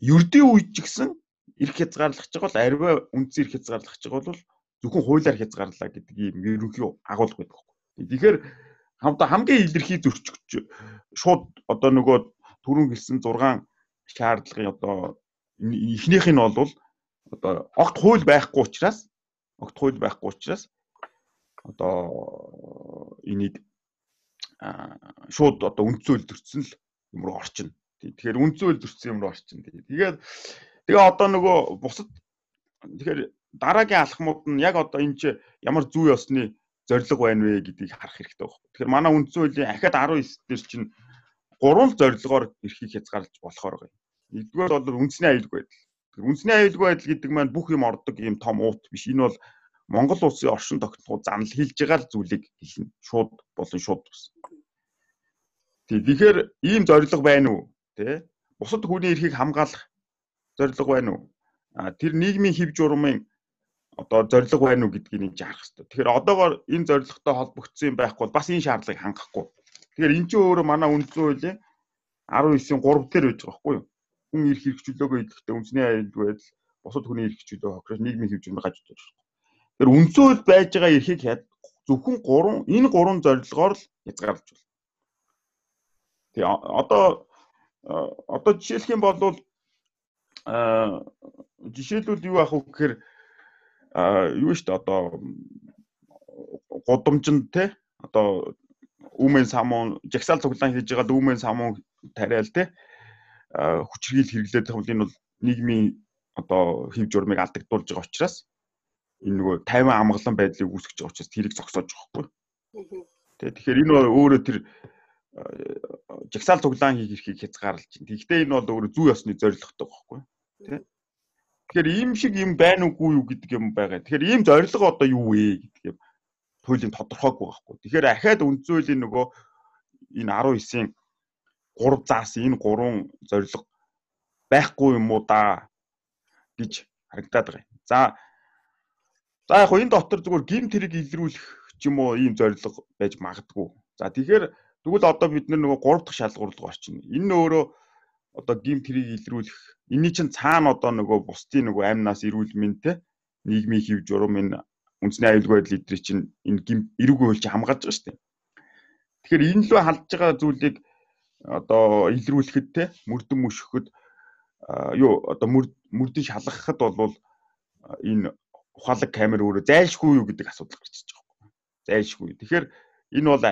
B: ердийн үед ч гэсэн эрх хязгаарлах ч бол арвай үндсэн эрх хязгаарлах ч бол зөвхөн хуулиар хязгаарлаа гэдэг ийм ерөнхий агуулга байдаг. Тэгэхээр хамтаа хамгийн илэрхий зөрчигч шууд одоо нөгөө түрүүн хэлсэн 6 шаардлагын одоо эхнийх нь бол одоо огт хууль байхгүй учраас огт хууль байхгүй учраас одоо энийг шууд одоо үндсэн үйлдвэрсэн л юм руу орчин. Тэгэхээр үндсэн үйлдвэрсэн юм руу орчин. Тэгээд тэгээ одоо нөгөө бусад тэгэхээр дараагийн алхмууд нь яг одоо энэ чи ямар зүй ёсны зориг байна вэ гэдгийг харах хэрэгтэй байна. Тэгэхээр манай үндсэн хуулийн ахад 19 дээр чинь гурван зорилгоор эрхийг хязгаарлаж болохоор байгаа. Нэгдүгээр бол үндэсний аюулгүй байдал. Тэгэхээр үндэсний аюулгүй байдал гэдэг маань бүх юм ордог юм том уут биш. Энэ бол Монгол улсын оршин тогтноход занал хийж байгаа л зүйлийг хэлнэ. Шууд болон шууд бас. Тэгэхээр ийм зориг байна уу? Тэ? Бусад хүний эрхийг хамгаалах зориг байна уу? А тэр нийгмийн хэв журмын одоо зориг байна уу гэдгийг жарах хэрэгтэй. Тэгэхээр одоогоор энэ зоригтой холбогдсон юм байхгүй бол бас энэ шаардлагыг хангахгүй. Тэгэхээр эн чинь өөрөө манай үндсэн хуулийн 19-ийн 3 дээр байж байгаа байхгүй юу? Хүн эрх хэрэгжүүлээгөө идэхдээ үндэсний аюулгүй байдал бусад хүний эрх хэрэгжүүлээ хохирож нийгмийн журмыг гаж утаж байна. Тэр хууль байж байгаа эрхийг зөвхөн 3 энэ 3 зорилгоор л хязгаарлаж байна. Тэгээ одоо одоо жишээлх юм бол а жишээлбэл юу ах вэ гэхээр юу шүү дээ одоо гудамжинд те одоо үүмэн самуун жагсаал цуглаан хийж байгаа үүмэн самуун тариал те хүчрхийл хэрэглээд байгаа энэ бол нийгмийн одоо хэв журмыг алдагдуулж байгаа учраас энэ нөгөө 50 амгалан байдлыг үүсгэж байгаа учраас тэрийг зогсоож байгаа байхгүй. Тэ тэгэхээр энэ өөрөө тэр жагсаал цуглаан хийх эрхийг хязгаарлаж байна. Тэгэхдээ энэ бол өөрөө зүй ёсны зорилготой байхгүй. Тэ. Тэгэхээр ийм шиг юм байна уугүй юу гэдэг юм байгаа. Тэгэхээр ийм зорилго одоо юу вэ гэдэг юм туйлын тодорхойгүй байхгүй. Тэгэхээр ахаад үндсэн хуулийн нөгөө энэ 19-ийн 3 заасан энэ гурван зорилго байхгүй юм уу да гэж харагдаад байгаа юм. За За яг энэ дотор зүгээр гимт хэрэг илрүүлэх ч юм уу ийм зорилго байж магадгүй. За тэгэхээр тэгвэл одоо бид нөгөө 3 дахь шалгуур руу орчихно. Энэ нь өөрөө одоо гимт хэрэг илрүүлэх энэний чинь цаана одоо нөгөө бусдын нөгөө амнаас эрүүл мэнтэй нийгмийн хэв журам энэ үндэсний аюулгүй байдал эдрий чинь энэ гим эрүүгүй хөлч хамгаалж байгаа шүү дээ. Тэгэхээр энэ лөө халдж байгаа зүйлийг одоо илрүүлэхэд те мөрдөн мөшөхөд юу одоо мөрдөн шалгахад бол энэ ухаалаг камер өөрөө зайлшгүй юу гэдэг асуудал гарч ирж байгаа юм. Зайлшгүй. Тэгэхээр энэ бол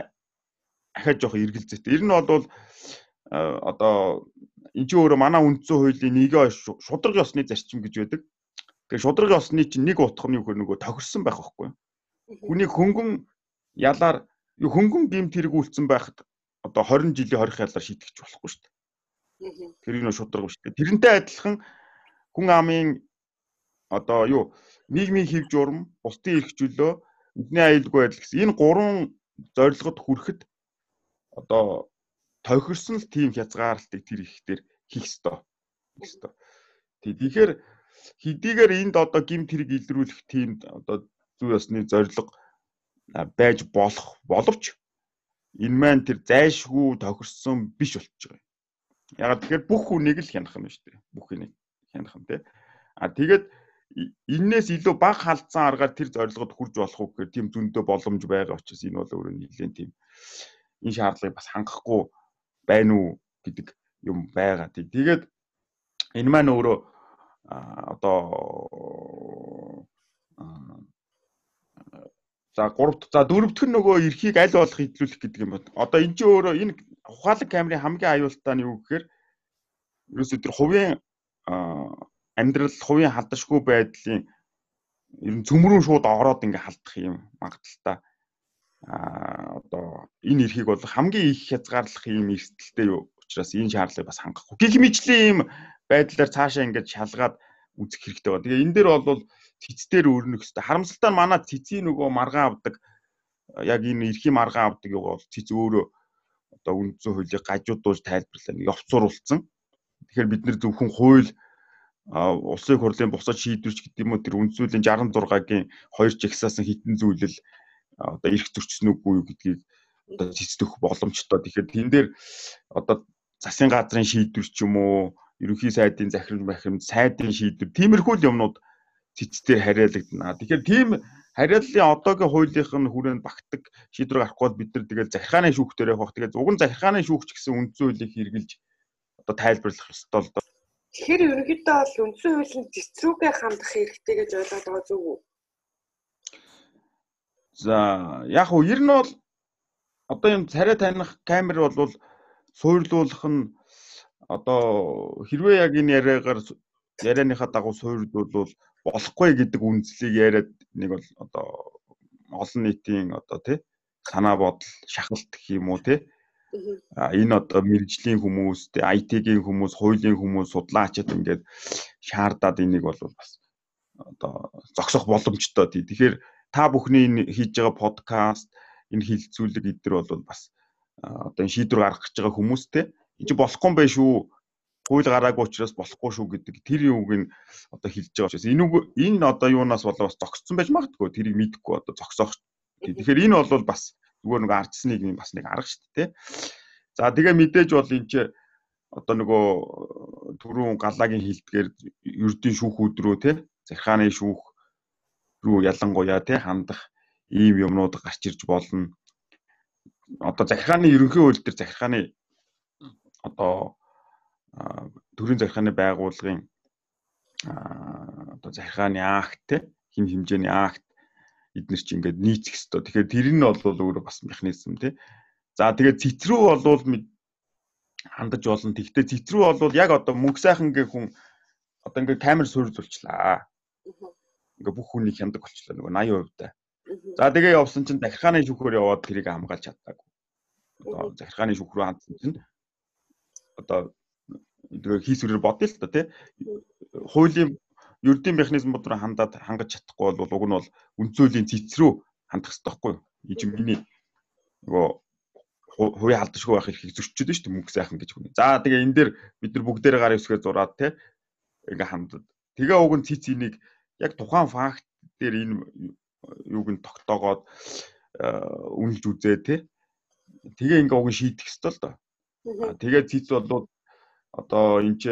B: ахаад жоох эргэлзээтэй. Ер нь бол одоо энэ ч өөрөө манай үндсэн хуулийн нэгэн шудраг ёсны зарчим гэж байдаг. Тэгэхээр шудраг ёсны чинь нэг утга нь юу хөр нөгөө тохирсон байх байхгүй. Хүний хөнгөн ялаар хөнгөн гимт хэрэг үлдсэн байхад одоо 20 жилийн хорих ялаар шийтгэж болохгүй шүү дээ. Тэр нь шудраг биш. Тэрнтэй адилхан хүн амын одоо юу нийгмийн хэв журам, бусдын эрх чөлөө, эдний аюулгүй байдал гэсэн энэ гурван зорилгод хүрэхэд одоо тохирсон л тийм хязгаарлалтыг тэр ихтер хийх ёстой. ёстой. Тэгэхээр хэдийгээр энд одоо гимт хэрэг илрүүлэх тийм одоо зүй ёсны зорилго байж болох боловч энэ маань тэр зайлшгүй тохирсон биш болчихж байгаа. Ягаад тэгэхээр бүх хүнийг л хянах юм шүү дээ. Бүх хүнийг хянах юм те. А тэгээд энээс илүү баг халдсан аргаар тэр зорилгод хүрж болох уу гэхээр тийм зөндөө боломж байгаа учраас энэ бол өөрөө нэлээд тийм энэ шаардлагыг бас хангахгүй байна уу гэдэг юм байгаа. Тэгээд энэ маань өөрөө одоо за гуравт за дөрөвдөх нь нөгөө эрхийг аль болох хөдөлгөх гэдэг юм байна. Одоо энэ чинь өөрөө энэ ухаалаг камерын хамгийн аюултай нь юу гэхээр ерөөсөө тэр хувийн амьдрал хувийн халдашгүй байдлын ер нь цөмрөн шууд ороод ингээ халдах юм магадaltaа а одоо энэ эрхийг бол хамгийн их хязгаарлах юм эрсдэлтэй юу учраас энэ шаардлагыг бас хангахгүй. Гэх мэтлийн юм байдлаар цаашаа ингээд шалгаад үзэх хэрэгтэй байна. Тэгээ энэ дээр бол цэцээр өрнөх хэрэгтэй. Харамсалтай манай цэцгийн нөгөө маргаан авдаг яг энэ эрхийн маргаан авдаг юу бол цэц өөрөө одоо үндсэн хуулийг гажуудуулж тайлбарлаа. Явцууруулсан. Тэгэхээр бид нэр зөвхөн хууль улсын хурлын бусад шийдвэрч гэдэг юм уу тэр үндсүүлийн 66-гийн хоёр жагсаасан хитэн зүйлэл одоо эрх зөрчсөн үгүй юу гэдгийг одоо цэцдэх боломжтой. Тэгэхээр тэн дээр одоо засгийн газрын шийдвэр ч юм уу ерөнхий сайдын захирал бахимд сайдын шийдвэр тиймэрхүү юмнууд цэцтэй хариалагдана. Тэгэхээр тийм хариаллын одоогийн хуулийнх нь хүрээнд багтдаг шийдвэр гарахгүй бол бид нар тэгэл захиргааны шүүх дээр явах. Тэгээд уг нь захиргааны шүүхч гэсэн үндсэн хуулийг хэрэгжилж одоо тайлбарлах ёстой л доо.
A: Тэгэхээр ерөнхийдөө бол үндсэн хуулийн цэцрүүгээ хандах хэрэгтэй гэж ойлгоод байгаа зүг үү?
B: За яг уу ер нь бол одоо юм царай таних камер бол суурлуулах нь одоо хэрвээ яг энэ яриагаар ярианыхаа дагуу суурилдвал болохгүй гэдэг үндслийг яриад нэг бол одоо олон нийтийн одоо тий санаа бодол шахалт гэх юм уу тий? А энэ одоо мэрэгжлийн хүмүүс тий IT-ийн хүмүүс хуулийн хүмүүс судлаачид ингээд шаардаад энийг бол бас одоо зогсох боломжтой тий. Тэгэхээр та бүхний энэ хийж байгаа подкаст энэ хилцүүлэг эдгээр бол бас одоо шийдвэр гаргах гэж байгаа хүмүүстэй энэ чи болохгүй юм байна шүү хууль гараагүй учраас болохгүй шүү гэдэг тэр юуг нь одоо хэлж байгаа учраас энэ энэ одоо юунаас болоо бас зогссон байж магадгүй тэрийг мэдэхгүй одоо зогсоох. Тэгэхээр энэ бол бас зүгээр нэг ардсны юм бас нэг арга шүү дээ. За тэгээ мэдээж бол энэ ч одоо нөгөө түрүүн галаагийн хилдгээр ердийн шүүхүүд рүү те захиргааны шүүх рүү ялангуяа те хандах ийм юмнууд гарч ирж болно. Одоо захиргааны ерөнхий хууль дээр захиргааны одоо төрийн захиргааны байгууллагын одоо захиргааны акт те хин хэмжээний акт эднэр чи ингээд нийцэх хэвээр. Тэгэхээр тэр нь бол өөрөө бас механизм тий. За тэгээд цэцрүү болвол хандаж болно. Тэгвэл цэцрүү болвол яг одоо мөнх сайхангийн хүн одоо ингээд камер суурьлуулчлаа. Ингээ бүх хүнийг хяндаг болчлаа нөгөө 80% та. За тэгээ явсан чинь захиргааны шүүхөөр яваад тэрийг хамгаалж чадаагүй. Одоо захиргааны шүүх рүү хандсан чинь одоо хийсвэрээр бодъё л та тий. Хуулийн ердийн механизмууд руу хандаад хангаж чадахгүй бол уг нь бол үндсөлийн цэцрүү хандах хэрэгтэй байхгүй юу? Ий чи миний нөгөө хувийн халдшгүй байх эрхийг зөрчиж шүү дээ мөнгө сайхан гэж хүн. За тэгээ энэ дээр бид нар бүгдээрээ гар ивсгээ зураад те ингээ хандад. Тэгээ уг нь цэц энийг яг тухайн факт дээр энэ юуг нь тогтоогоод үнэлж үзээ те. Тэгээ ингээ уг нь шийдэх ёстой л доо. Тэгээ цэц бол одоо энэ ч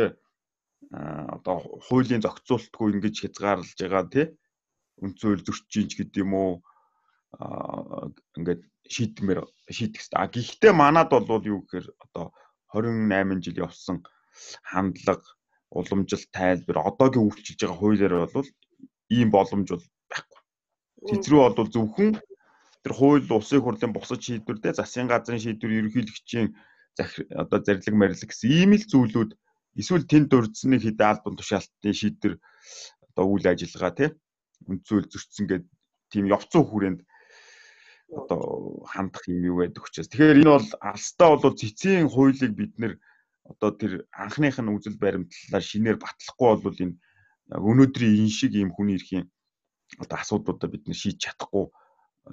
B: одоо хуулийн зохицуултгүй ингэж хязгаарлаж байгаа тий үндсөөл зөрчиж гэдэг юм уу ингээд шийдмээр шийдэх хэрэгтэй. А гэхдээ манад бол юу гэхээр одоо 28 жил явсан хандлага, уламжлалт, тайлбар одоогийн үйлчилж байгаа хуулиар бол ийм боломж бол байхгүй. Тэзрүү бол зөвхөн тэр хууль улсын хурлын бусад шийдвэр дээр засгийн газрын шийдвэр ерөнхийлөгчийн одоо зарлиг марилэг гэсэн ийм л зүйлүүд эсвэл тэнд дурдсны хэдэн албан тушаалтын шийдвэр одоо үйл ажиллагаа тий үндсүүл зөрчсөн гэдэг тийм явцсан хүрээнд одоо хандах юм юу байдаг учраас тэгэхээр энэ бол алстаа бол цэцгийн хуулийг бид нэр одоо тэр анхных нь үзэл баримтлалаар шинээр батлахгүй бол энэ өнөөдрийн энэ шиг ийм хүний эрхийн одоо асуудлуудаа бид нэр шийдэж чадахгүй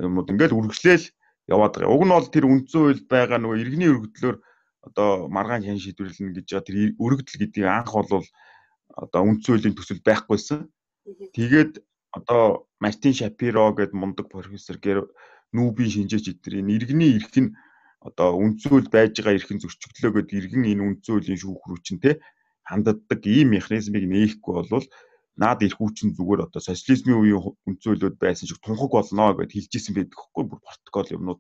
B: юмуд ингээл үргэлжлээл яваад байгаа. Уг нь бол тэр үндсэн хууль байгаа нөгөө иргэний өргөдлөөр одоо маргаан хэн шийдвэрлэнэ гэж тэр өргөдөл гэдгийг анх бол одоо үндсэн хуулийн төсөл байхгүйсэн. Тэгээд одоо Мартин Шапиро гэдэг мундаг профессор гэр нүүбийн шинжээч эдгээр иргэний эрх нь одоо үндсэн хууль байж байгаа эрхэн зөрчигдлөө гэдэг иргэн энэ үндсэн хуулийн шүүх рүү чинь те ханддаг ийм механизмыг нээхгүй болвол наад эрх хүчин зүгээр одоо социализмын үеийн үндсэн хуулиуд байсан шиг тунхаг болно гэдээ хэлжсэн байдаг хгүй бүр протокол юмнууд.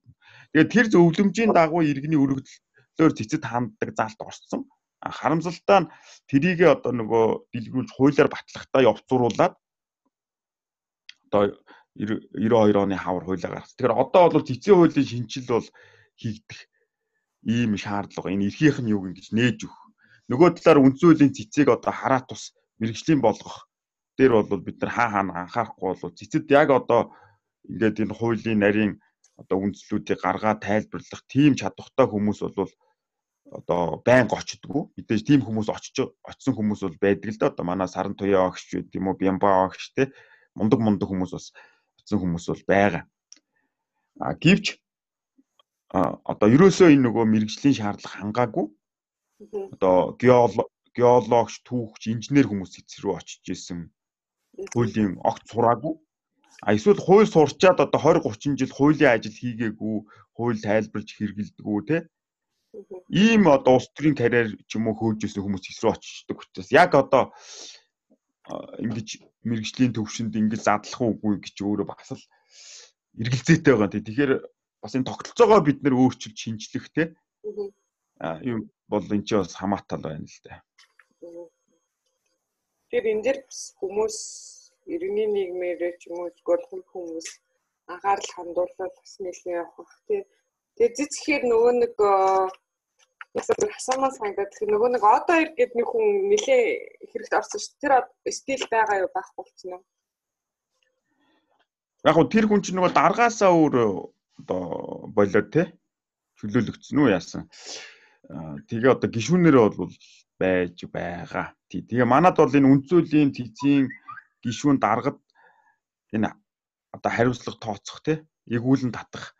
B: Тэгээд тэр зөвлөмжийн дагуу иргэний өргөдөл төлөөр цэцэд ханддаг залт орсон. Харамсалтай нь трийгээ одоо нөгөө дэлгэрүүлж хуулиар батлахтаа явцруулаад одоо 92 оны хавар хуулиа гаргасан. Тэгэхээр одоо бол цэцэн хуулийн шинжил бол хийгдэх ийм шаардлага энэ эрхийнх нь юу гэж нээж өг. Нөгөө талаар үндсэн хуулийн цэцэг одоо хараа тус мэрэгжлийн болгох дээр бол бид нар хаа хаана анхаарахгүй бол цэцэд яг одоо ингээд энэ хуулийн нарийн одоо үндслүүдийг гаргаад тайлбарлах тийм чадвартай хүмүүс бол одоо байнга очдгоо. Мэдээж тийм хүмүүс очиж очисон хүмүүс бол байдаг л да. Одоо манай саран туяа огш гэдэг юм уу, бямба огш те мундаг мундаг хүмүүс бас очисон хүмүүс бол байгаа. А гівч а одоо ерөөсөө энэ нөгөө мэрэгжлийн шаардлага хангаагүй. Одоо геологч, түүхч, инженер хүмүүс эцрүү очиж исэн хуулийн огт сураагүй. А эсвэл хууль сурчаад одоо 20 30 жил хуулийн ажил хийгээгүй, хууль тайлбарж хэрэгэлдэггүй те Ийм одоо улс төрийн карьер ч юм уу хөөжсэн хүмүүс эсрэг очдог учраас яг одоо ингэж мэрэгжлийн төвшөнд ингэж задлах уугүй гэж өөрөө бас л эргэлзээтэй байгаа. Тэгэхээр бас энэ тогтолцоогоо бид нэр өөрчилж шинжлэх те. Аа юм бол энэ ч бас хамаатал байна л да.
A: Тэр энэ дэр хүмүүс иргэний нийгмээр ч юм уу зөвхөн хүмүүс анхаарал хандуулаад бас нэлээд явах бах тий. Тэгээ зэцхээр нөгөө нэг Эсвэл хасаамаа санагдаад тэгэхээр нөгөө нэг одоо ир гэд нэг хүн нилээ хэрэгт орсон шүү. Тэр стил байгаа юу байхгүй болчихно уу?
B: Яг гоо тэр хүн чинь нөгөө даргаасаа өөр одоо болоод те чөлөөлөгдсөн үү яасан. Тэгээ одоо гişүүнээрээ бол байж байгаа. Тэгээ манад бол энэ үнцөлийн тэзийн гişүүн даргад энэ одоо хариуцлага тооцох те эгүүлэн татах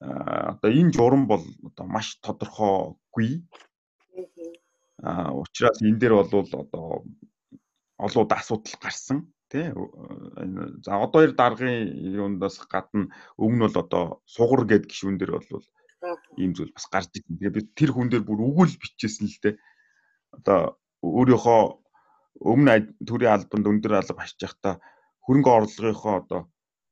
B: одоо энэ журам бол одоо маш тодорхойгүй. Аа учраас энэ дээр бол одоо олоод асуудал гарсан тий за одоо хоёр даргын юундаас гадна өмнө бол одоо сугар гэд гişүүн дээр бол ийм зүйл бас гарч ирсэн. Тэгээ бид тэр хүн дээр бүр өгүүл бичижсэн л дээ. Одоо өөрийнхөө өмнө төрийн албанд өндөр алба хашиж явахдаа хөрөнгө орлогынхоо одоо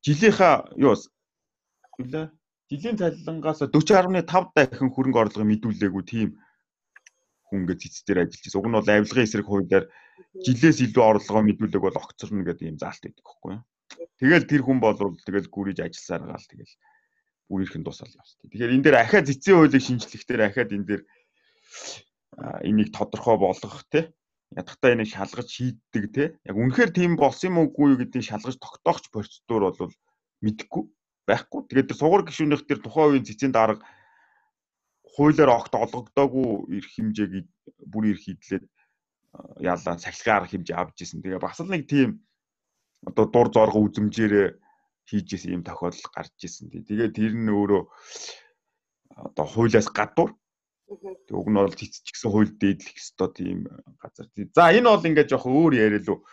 B: жилийнхаа юу вэ? Жилийн цалингаас 40.5 дахин хөрөнгө орлого мэдүүлээгүй тийм хүн ингээд цэц дээр ажиллаж байсан. Уг нь бол авилгын эсрэг хуулиар жилээс илүү орлогоо мэдүүлэг бол огцорно гэдэг юм заалт байхгүй юу. Тэгэл тэр хүн бол тэгэл гүрийж ажилласаар гал тэгэл бүр ихэн тусаал явсан. Тэгэхээр энэ дээр ахаа цэцэн хуулийг шинжлэхдээ ахаад энэ дээр энийг тодорхой болгох те ядахтаа энийг шалгаж шийддэг те яг үнэхээр тийм болсон юм уугүй гэдгийг шалгаж тогтоохч процедур бол мэдэхгүй байхгүй. Тэгээд тэр сугар гишүүнийх тэр тухайн үеийн цэцэн дарга хуулиар огт олгогдоогүй эрх хэмжээг бүр эрх хидлээд яалаа сахилгын арга хэмжээ авч исэн. Тэгээ бас л нэг тийм одоо дур зорго үзэмжээр хийж исэн юм тохиолдол гарч исэн. Тэгээ тэр нь өөрөө одоо хуулиас гадуур уг нь бол цэцч гэсэн хууль дээдлэх ёстой тийм газар. За энэ бол ингээд жоох өөр яриа лу.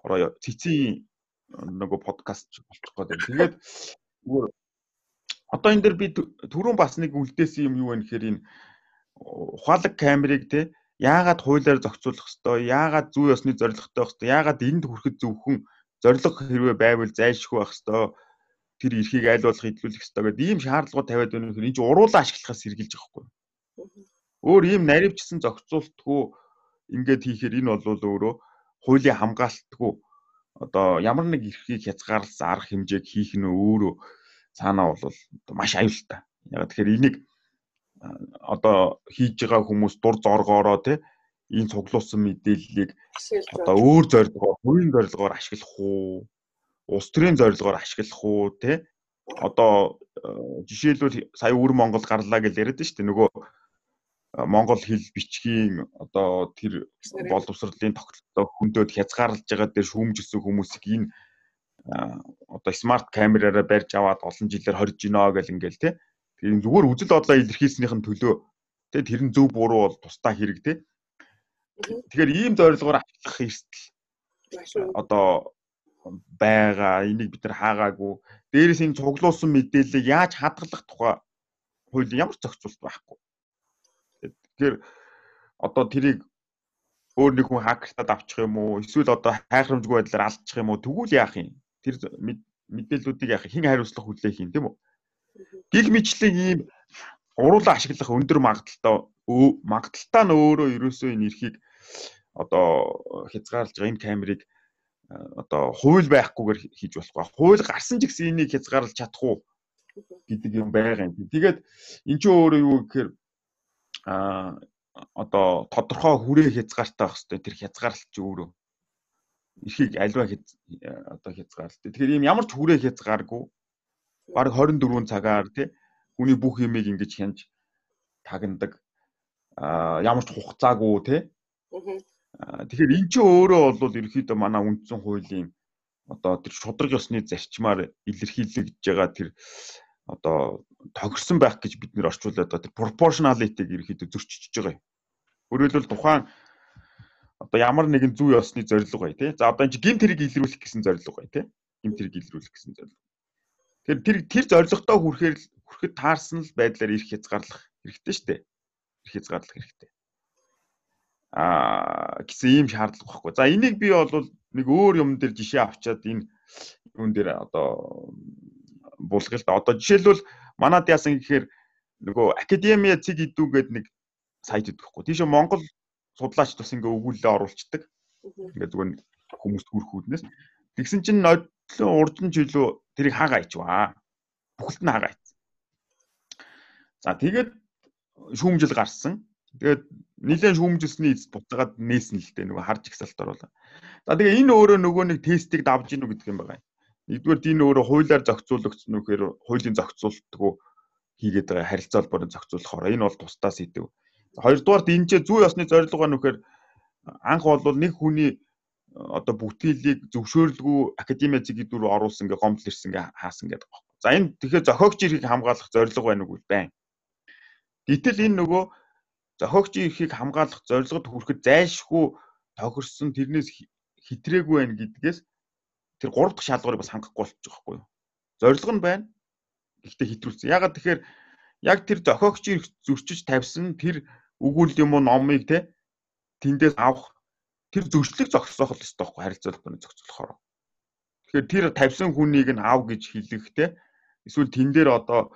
B: Ороо цэцийн нөгөө подкаст болчих гээд. Тэгээд зүгээр одоо энэ дэр би түрүүн бас нэг үлдээсэн юм юу вэ гэхээр энэ ухаалаг камерыг те яагаад хуулиар зохицуулах хэвээр яагаад зүй ёсны зорилготой байх хэвээр яагаад энд хүрэхэд зөвхөн зорилго хэрвээ байвал зайлшгүй байх хэвээр тэр эрхийг аль болох хөдөлгөх хэвээр гэдэг ийм шаардлагууд тавиад байна гэхээр энэ чинь уруулаа ашиглахаас сэргийлж байгаа хгүй. Өөр ийм наривчсан зохицуултгүй ингээд хийхээр энэ бол өөрөө хуулийн хамгаалтгүй одоо ямар нэг эрхийг хязгаарласан арга хэмжээг хийх нь өөрөө цаанаа бол маш аюултай. Яг тэгэхээр энийг одоо хийж байгаа хүмүүс дур зоргоороо те энэ цуглуулсан мэдээллийг одоо өөр зорилгоор, хувийн зорилгоор ашиглах уу? Улс төрийн зорилгоор ашиглах уу те? Одоо жишээлбэл сая өвөр Монгол гарлаа гэж яриад шүү дээ. Нөгөө Монгол хэл бичгийн одоо тэр боловсролын тогтолцоо хөндөд хязгаарлаж байгаа дээр шүүмжилсэн хүмүүсийг энэ одоо смарт камераараа барьж аваад олон жилээр хорж гинөө гэл ингээл те. Тэгээд зүгээр үзэл бодлоо илэрхийлснийх нь төлөө. Те тэр нь зөв буруу бол тусдаа хэрэг те. Тэгэхээр ийм зорилгоор ашиглах эрсдэл. Одоо байгаа энийг бид нар хаагаагүй дээрээс энэ цуглуулсан мэдээллийг яаж хадгалах тухай хууль ямар зохицуулт байхгүй. Тэгэхээр одоо тэрийг өөр нэг хүн хакертад авчих юм уу? Эсвэл одоо хайхрамжгүй байдлаар алдчих юм уу? Тэгвэл яах юм тэр мэдээллүүдийг яах хэн хариуцлах хүлээх юм тийм үү гих мэтлэг ийм уруулаа ашиглах өндөр магадaltaй магадaltaй нь өөрөө ерөөсөө энэ эрхийг одоо хязгаарлаж байгаа энэ камерыг одоо хууль байхгүйгээр хийж болохгүй. Хууль гарсан ч гэсэн энийг хязгаарлаж чадах уу гэдэг юм байгаа юм. Тэгээд эн чинь өөрөө юу гэхээр а одоо тодорхой хүрээ хязгаартай байх хэвээр тэр хязгаарлалт чи өөрөө эрхийг альва одоо хязгаарлалт. Тэгэхээр ийм ямар ч хүрээ хязгааргүй баг 24 цагаар тий хүний бүх юмыг ингэж хянж тагнадаг а ямар ч хугацаагүй тий Тэгэхээр эн чинь өөрөө бол ерөөхдөө манай үндсэн хуулийн одоо тэр шудраг ёсны зарчмаар илэрхийлэгдэж байгаа тэр одоо тохирсон байх гэж бид нэр орчуулад байгаа тэр proportionality-г ерөөхдөө зөрчиж байгаа юм. Өөрөөр хэлбэл тухайн одоо ямар нэгэн зүй ёсны зорилго бай тий. За одоо энэ гимт хэрэг илрүүлэх гэсэн зорилго бай тий. Гимт хэрэг илрүүлэх гэсэн зорилго. Тэгэхээр тэр тэр зорилготой хүрэхээр хүрэхэд таарсан л байдлаар ирэх хязгаарлах хэрэгтэй шүү дээ. хязгаарлах хэрэгтэй. Аа гэсэн ийм шаардлага багхгүй. За энийг би бол нэг өөр юм дээр жишээ авчаад энэ юун дээр одоо булгал да. Одоо жишээлбэл манад яасан гэхээр нөгөө академиа цэг идүүгээд нэг сайт идэхгүй. Тийш Монгол судлаач тус ингээ өгүүлэлээ оруулцдаг. Ингээ зүгээр хүмүүст хүрэх үүднээс. Тэгсэн чинь нодлон урдын жилөө тэрийг хагаа ичваа. Бүхэлд нь хагаа ич. За тэгээд шүүмжил гарсан. Тэгээд нэлээд шүүмжилсний эцэд буцаагаад нээсэн л дээ нөгөө харж ихсалтаар бол. За тэгээ энэ өөрөө нөгөө нэг тестийг давж гинүү гэдэг юм байна. Нэгдүгээр энэ өөрөө хуулиар зохицуулагдсан нүхээр хуулийн зохицуултгүй хийгээд байгаа харилцаа холбооны зохицуулахаар энэ бол тусдаа сэдв. Хоёрдугаарт энэ ч зүй ёсны зорилго нь нүхээр анх бол нэг хүний одоо бүтээлийг зөвшөөрлгүй академи зэгийг дүр оруулсан ингээ гомдол ирсэн ингээ хаасан гэдэг байна. За энэ тэгэхээр зохиогч эрхийг хамгаалах зорилго байна уу байна. Гэтэл энэ нөгөө зохиогчийн эрхийг хамгаалах зорилгод хүрэхэд зайлшгүй тохирсон тэрнээс хитрээгүй байна гэдгээс тэр гурав дахь шалгуурыг бас хангахгүй болчих жоохгүй юу. Зорилго нь байна. Гэхдээ хитрүүлсэн. Ягаад тэгэхээр яг тэр зохиогчийн эрх зөрчиж тавьсан тэр өгүүл юм уу номыг те тэндээс авах тэр зөрчлөг зогсоох л ёстой байхгүй харилцаа холбооны зохицуулахаар. Тэгэхээр тэр тавьсан хүнийг нь ав гэж хэлэхтэй эсвэл тэн дээр одоо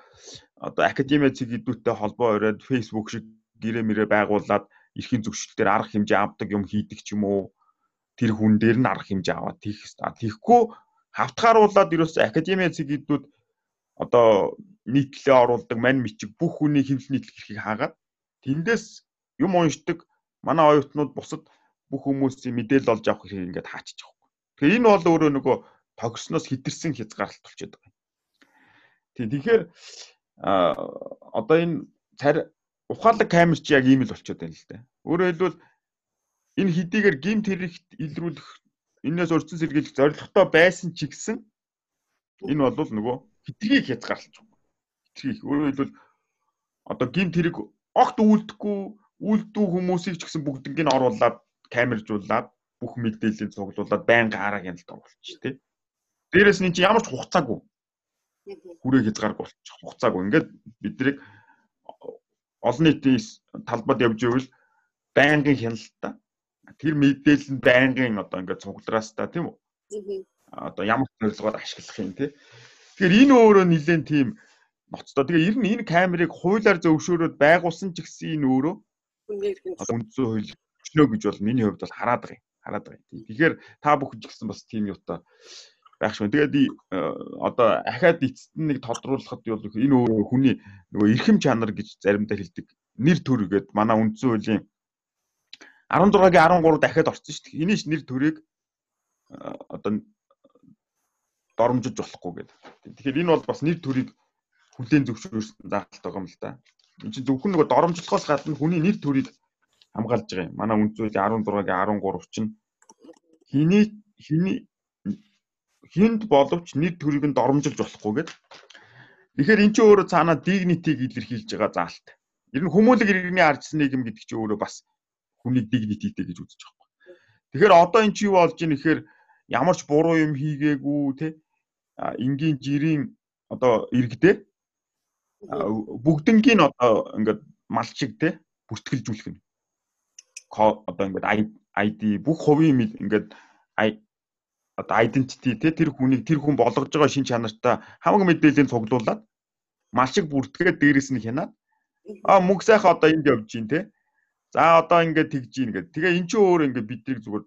B: одоо академи цэг идүүтэй холбоо өрөөд Facebook шиг гэрээ мэрээ байгуулад эрхийн зөвшөлтөөр арга хэмжээ авдаг юм хийдэг ч юм уу тэр хүн дээр нь арга хэмжээ аваад тийх хэвээр. Тэгэхгүй хавтгааруулаад ерөөсөө академи цэгүүдүүд одоо нийтлэлээ оруулдаг мань мичиг бүх хүний хэмжил нийтлэх эрхийг хаагаад тэндээс юм уншдаг манай оюутнууд бусад бүх хүмүүсийн мэдээлэл олж авах хэрэг ингээд хаачих жоохгүй. Тэгэхээр энэ бол өөрөө нөгөө тогсноос хитэрсэн хязгаарлалт болчиход байгаа юм. Тийм тэгэхээр а одоо энэ цар ухаалаг камер чи яг ийм л болчиход байна л да. Өөрөөр хэлбэл энэ хэдийгээр гимт хэрэгт илрүүлэх энээс урьдчилан сэргийлэх зорилготой байсан ч гэсэн энэ бол нөгөө хитрхийг хязгаарлаж байна. Хитрхийг өөрөөр хэлбэл одоо гимт хэрэг огт үлдэхгүй үлдүү хүмүүсийг ч гэсэн бүгднийг нь оруулаад камержуулаад бүх мэдээллийг цуглуулад байнга хараа гэнэлт оруулчих тий. Дээрээс нь чи ямар ч хугацаагүй хүрээ хязгаарг болчих хугацаагүй. Ингээд бид нарыг олон нийтийн талбад явж ивэл байнгын хяналтаа тэр мэдээлэл нь байнгын одоо ингээд цуглараас та тийм үү? Одоо ямар зорилгоор ашиглах юм те. Тэгэхээр энэ өөрөө нэлээд тийм ноцтой. Тэгээ ер нь энэ камерыг хуулиар зөвшөөрөөд байгуулсан ч гэсэн энэ өөрөө үндсэн хууль өчнөө гэж бол миний хувьд бол хараад байгаа юм. Хараад байгаа юм. Тэгэхээр та бүхэн ч гэсэн бас тийм юутай байх шүү. Тэгээд одоо ахаад эцэст нэг тодруулахад бол энэ өөрөө хүний нөгөө эрхэм чанар гэж заримдаа хэлдэг. Нэр төр гээд манай үндсэн хуулийн 16-гийн 13 дахиад орсон шүү дээ. Энийш нэр төрийг одоо доромжиж болохгүй гэдэг. Тэгэхээр энэ бол бас нэр төрийг хүлээн зөвшөөрсөн заалттай байгаа юм л да. Энд чинь зөвхөн нөгөө доромжлохоос гадна хүний нэр төрийг хамгаалж байгаа юм. Манай үндсүүлийн 16-гийн 13 чинь хиний хиний хинд боловч нэр төрийг нь доромжилж болохгүй гэдэг. Тэгэхээр эн чинь өөрөө цаанаа дигнитийг илэрхийлж байгаа заалт. Ер нь хүмүүлэг иргэний ардсан нийгэм гэдэг чинь өөрөө бас хүний дигнититэй гэж үзэж байгаа юм. Тэгэхээр одоо эн чинь юу болж ийн гэхээр ямар ч буруу юм хийгээгүй те энгийн жирийн одоо иргэдээ бүгднгийн одоо ингээд малчиг те бүртгэлжүүлэх нь одоо ингээд ID бүх хувийн ингээд одоо identity те тэр хүнийг тэр хүн болгож байгаа шин чанартай хамаг мэдээллийн цуглуулад малчиг бүртгээд дээрэс нь хянаад а мөнгө сайхан одоо энд явж гин те За одоо ингээд тэгж ийн гэдэг. Тэгээ эн чинь өөр ингээд биднийг зүгээр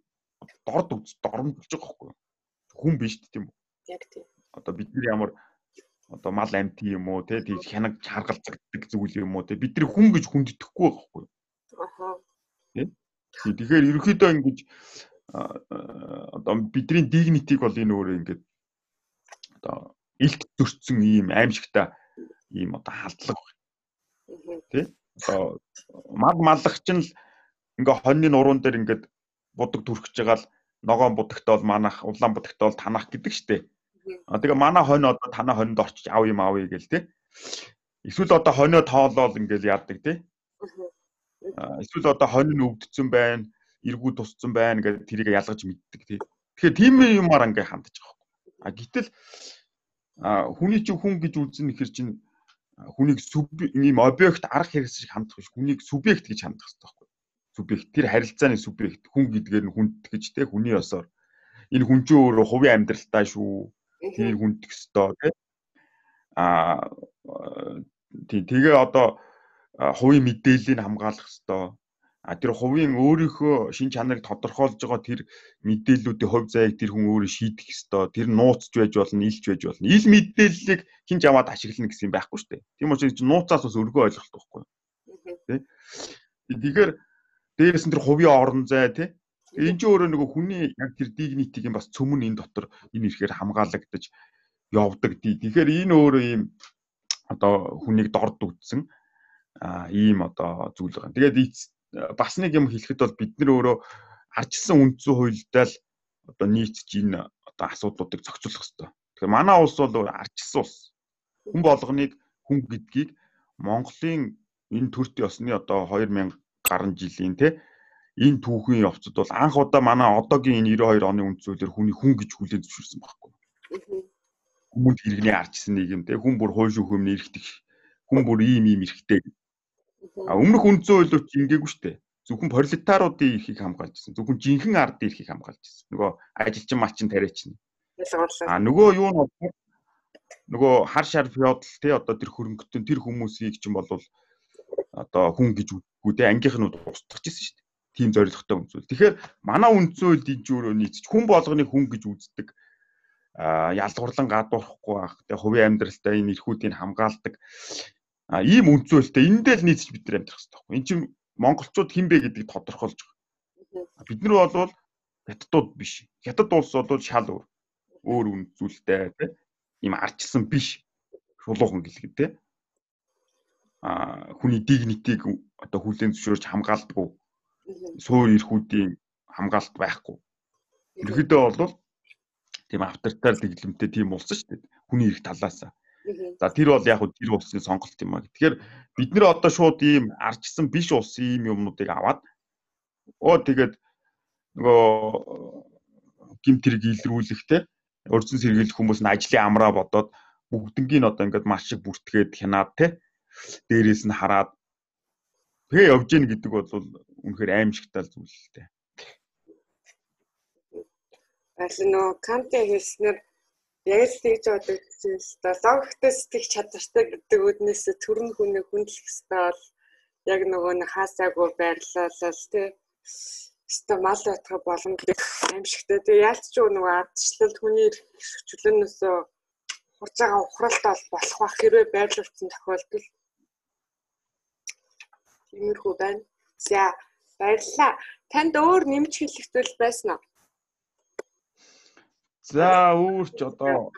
B: дорд үз доромжилж байгаа байхгүй? Хүн биш тийм үү? Яг тийм. Одоо бидний ямар одоо мал амт юм уу те тийм хянаг чаргалцдаг зүйл юм уу те бидний хүн гэж хүндэтгэхгүй байхгүй. Тийм. Тэгэхээр ерөөхдөө ингэж одоо бидний дигнитиг бол энэ өөрөө ингээд одоо илт зөрчсөн ийм аимшигтай ийм одоо халдлага. Тэ? одоо маг маллагч нь л ингээ хоньны нуруунд дээр ингээд будаг түрхэж байгаа л ногоон будагтаа бол манах улаан будагтаа бол танах гэдэг штеп. А тэгээ манай хонь одоо танаа хонинд орчиж ав юм авъя гэл те. Эсвэл одоо хонио тоолол ингээл яадаг те. Эсвэл одоо хонь нь өвдсөн байна, эргүү тусцсан байна гэдэг тэрийг ялгаж мэддэг те. Тэгэхээр тийм юмар ингээ хандж байгаа. А гэтэл хүний чинь хүн гэж үзнэ ихэр чинь хүнийг ийм объект арга хэрэгс шиг хандах биш. Хүнийг субъект гэж хандах хэрэгтэй байхгүй субъект. Тэр харилцааны субъект. Хүн гэдгээр нь хүндэтгэж те хүний ёсоор. Энэ хүн чинь өөрөө хувийн амьдралтай шүү тэр хүндэх ёстой те а тий тэгээ одоо хувийн мэдээллийг хамгаалах ёстой А тэр хувийн өөрийнхөө шин чанарыг тодорхойлж байгаа тэр мэдээллүүдийн хувь заяаг тэр хүн өөрөө шийдэх ёстой. Тэр нууцж байж болно, илж байж болно. Ил мэдээллийг хинч аваад ашиглана гэсэн юм байхгүй шүү дээ. Тийм учраас нууцаас бас өргөө ойлголт байхгүй. Тэ. Тэгэхээр дээрээс нь тэр хувийн орон зай тий. Энэ ч өөрөө нөгөө хүний яг тэр дигнитийн бас цөмөн энэ дотор энэ ихээр хамгаалагдаж явдаг тий. Тэгэхээр энэ өөрөө ийм одоо хүнийг дорд үтсэн а ийм одоо зүйл байгаа. Тэгээд бас нэг юм хэлэхэд бол бид нар өөрөө арчилсан үндсэн хуультай л одоо нийцж энэ одоо асуудлуудыг зохицуулах хэрэгтэй. Тэгэхээр манай улс бол арчилсан улс. Хүн болгоныг хүн гэдгийг Монголын энэ төртийн ёсны одоо 2000 гаруй жилийн те энэ түүхийн явцад бол анх удаа манай одоогийн энэ 92 оны үндсүүлэр хүний хүн гэж хүлээн зөвшөөрсөн байхгүй. Хүмүүнд иргэний арчсан нийгэм те хүн бүр хууль шүүхөмний эрхтэг хүн бүр ийм ийм эрхтэй А өмнөх үндсэн хуулиуд ингээгүү штэ. Зөвхөн пролетаруудын эрхийг хамгаалж ирсэн. Зөвхөн жинхэнэ ардын эрхийг хамгаалж ирсэн. Нөгөө ажилчин малчин тариач нь. А нөгөө юу нь нөгөө хар шар феодал тий одоо тэр хөрөнгөтөн тэр хүмүүсийг чинь болвол одоо хүн гэж үгүй тий ангийнхнууд устгах гэсэн дээ. Тийм зорилготой үнцүүл. Тэгэхээр манай энэ өөрөө нийцч хүн болгоныг хүн гэж үздэг а ялгуурлан гадуурхгүй байх тий хувийн амьдралтай энэ эрхүүдийг хамгаалдаг А ийм үндсөөлтөй эндээ л нийцж бид нар амьдрах хэрэгтэй байхгүй. Энд чинь монголчууд хин бэ гэдгийг тодорхойлж байгаа. Бид нар бол хятадууд биш. Хятад улс бол шал өөр. Өөр үндсүүлтэй тийм ийм арчилсан биш. Шулуухан гэлэг тийм. А хүний дигнитийг одоо хүлээн зөвшөөрч хамгаалдаг. Суур эрхүүдийн хамгаалалт байхгүй. Ерхэдөө бол тийм авторитар дэглэмтэй тийм улс шүү дээ. Хүний эрх талаасаа За тэр бол яг тэр улсын сонголт юм а. Тэгэхээр бид нэр одоо шууд ийм арчсан биш улсын ийм юмнуудыг аваад оо тэгээд нөгөө гимт хэрэг илрүүлэхтэй өрзөн сэргийлэх хүмүүс нь ажлын амраа бодоод бүгднгийн одоо ингээд маш их бүртгээд хянаад те дээрээс нь хараад тэгээ явж гин гэдэг бол үнэхээр аимшигтай зүйл л дээ.
A: Аль нөө Канте хэлснээр яг л тэгж бодож байна л да. Логиктэй сэтгэх чадвартай гэдэг үднээс төрн хүнээ хүндлэх хэрэгтэй бол яг нөгөө нэг хаасаагүй байрлалал тий. Өстө мал байтга боломж аимшигтай. Тэгээ яалт ч нөгөө ардчлалд хүний чөлөөнөөсөө хурж байгаа ухралт бол болох бах хэрвээ байрлуулсан тохиолдолд тиймэрхүү байна. За баярлалаа. Танд өөр нэмж хэлэх зүйл байсан уу?
B: За өөрч одоо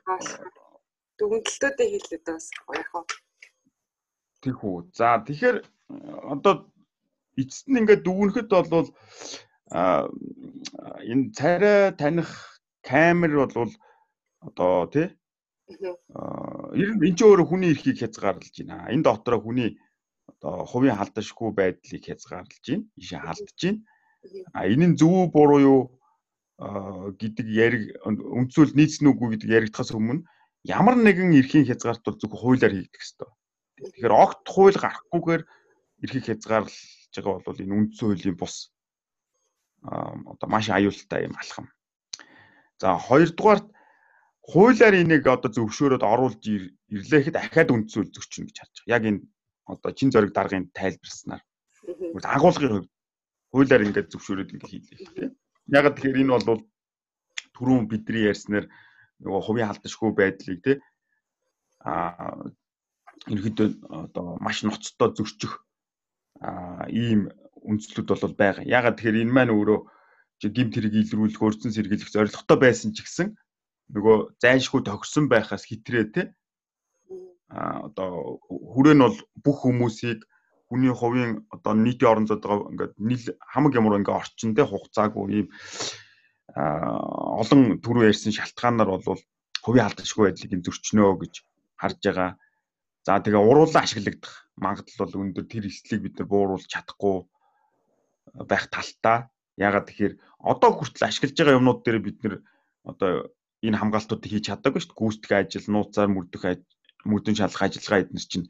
A: дүгнэлтүүдээ хэлээд бас яг хаа.
B: Тийхүү. За тэгэхээр одоо эцэст нь ингээд дүгнэхэд бол а энэ царай таних камер бол одоо тий а ер нь энэ ч өөрөө хүний эрхийг хязгаарлаж байна. Энэ дотроо хүний одоо хувийн халдашгүй байдлыг хязгаарлаж байна. Ишээ халдаж байна. А энэ нь зөв буруу юу гэдэг яриг үндсүүл нийцнэ үгүй гэдэг яригдахаас өмнө ямар нэгэн эрхийн хязгаарт бол зөвхөн хуулиар хийгдэх ёстой. Тэгэхээр огт хууль гарахгүйгээр эрхийг хязгаарлаж байгаа бол энэ үндсэн хуулийн бус одоо маш аюултай юм алхам. За хоёрдугаарт хуулиар энийг одоо зөвшөөрөөд оруулж ирлээхэд дахиад үндсэн хууль зөрчинө гэж харж байгаа. Яг энэ одоо чин зориг даргын тайлбарснаар. Агуулгын хувьд хуулиар ингээд зөвшөөрөөд ингээд хийлээ тийм. Яг тэгэхээр энэ бол түрүүн бидний ярьснаар нөгөө хувийн халдшгүй байдлыг тий а ерөөдөө одоо маш ноцтой зөрчих а ийм үндслүүд бол байгаа. Ягаад тэгэхээр энэ маань өөрөө гимт хэрэг илрүүлэх, өрцөн сэргийлэх зорилготой байсан ч гэсэн нөгөө зайлшгүй тохирсон байхаас хитрээ те одоо хүрээ нь бол бүх хүмүүсийг хүний хувийн одоо нийтийн орон зайд байгаа ингээд нийл хамаг ямар ингээд орчиндээ хугацаагүй ийм олон түрүү ярьсан шалтгаанаар бол хувийн алдашгүй байдлыг юм зөрчнөө гэж харж байгаа. За тэгээ уруулан ашиглагдах магадлал бол өндөр тэр эслийг бид нар бууруулж чадахгүй байх талтай. Ягаад тэгэхээр одоо хүртэл ашиглаж байгаа юмнууд дээр бид нар одоо энэ хамгаалтуудыг хийж чадаагүй шүү дээ. Гүйцэтгэх ажил, нууцаар мөрдөх мөрдөн шалгах ажиллагаа эднэр чинь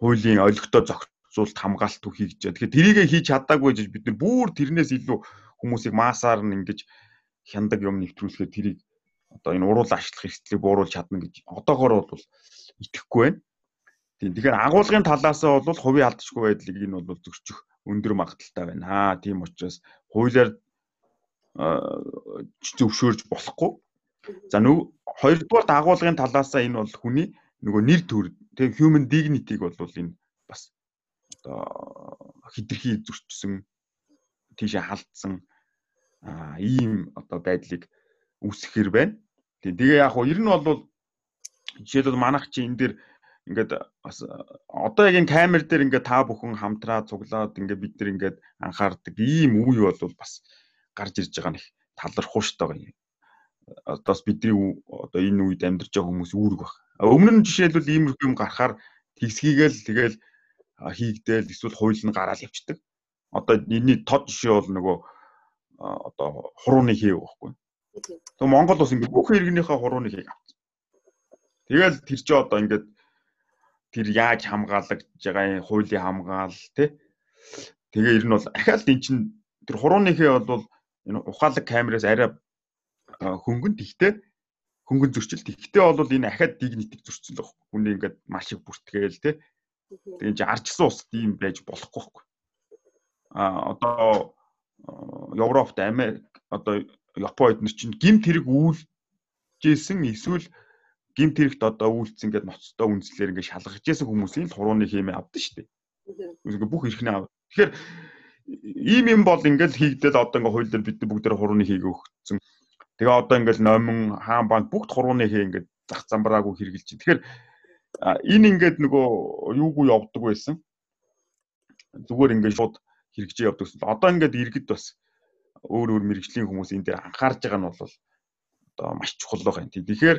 B: хуулийн олигтой зохицуулт хамгаалт үхий гэж. Тэгэхээр тэрийгэ хийж чадаагүй гэж бид нар бүр тэрнээс илүү хүмүүсийг маасаар нь ингэж хяндаг юм нэвтрүүлэхээр тэрийг одоо энэ уруул ашлах эрсдлийг бууруулж чадна гэж одоогоор бол итгэхгүй байна. Тийм. Тэгэхээр агуулгын талаас нь бол хувийн алдчихгүй байдлыг энэ бол зөрчих өндөр магадaltaй байна. Аа тийм учраас хуулиар зөвшөөрж болохгүй. За нөгөө хоёрдугаар дагуулгын талаас нь энэ бол хүний нөгөө нэр төр тэг human dignity-г бол энэ бас одоо хитрхи зөрчсөн тийшээ халдсан ийм одоо байдлыг үүсгэхэр байна. Тэгээ яг хуу ер нь бол жишээлбэл манайх чи энэ дэр ингээд бас одоо яг энэ камер дээр ингээд та бүхэн хамтраа цуглаад ингээд бид нар ингээд анхаардаг ийм үе бол бас гарч ирж байгаа нэг талархуу штэ юм. Одоос бидний одоо энэ үед амьдарч байгаа хүмүүс үүрэг баг. Өмнө нь жишээлбэл иймэрхүү юм гарахаар тэгсгийгээл тэгэл хийгдээл эсвэл хууль нь гараал явцдаг. Одоо энэний тод жишээ бол нөгөө одоо хурууны хийв байхгүй. Тэг Монгол бас ингээд бүх иргэнийхээ хурууны хийг авсан. Тэгэл тэр чи одоо ингээд тэр яаж хамгаалагдж байгаа хуулийн хамгаал тий. Тэгээ ер нь бол ахаал эн чин тэр хурууны хий бол энэ ухаалаг камераас арай хөнгөн тэгтэй хөнгөн зөрчил. Тэгтээ бол энэ ахад дигнитик зөрчил баг. Хүний ингээд маш их бүртгээл те. Тэгээд чи арчсан усд ийм байж болохгүй байхгүй. А одоо Европт Америк одоо Япон эднэр чинь гимт хэрэг үйлжсэн эсвэл гимт хэрэгт одоо үйлцсэн гэдэг ноцтой үнслэр ингээд шалгаж исэн хүмүүсийн хурууны хэмээ авдсан шүү дээ. Ингээд бүх эрхнээ ав. Тэгэхээр ийм юм бол ингээд хийгдээд одоо ингээд хууль дээр бид бүгд хурууны хийг өгсөн Тэгээ одоо ингээл номин хаан банд бүгд хурууны хээ ингээд зах замбраагүй хэрглэж чинь. Тэгэхээр энэ ингээд нөгөө юугүй явдаг байсан. Зүгээр ингээд шууд хэрэгжээ явдаг гэсэн. Одоо ингээд иргэд бас өөр өөр мэрэгжлийн хүмүүс энэ дээр анхаарж байгаа нь бол одоо маш чухал байгаа юм. Тэгэхээр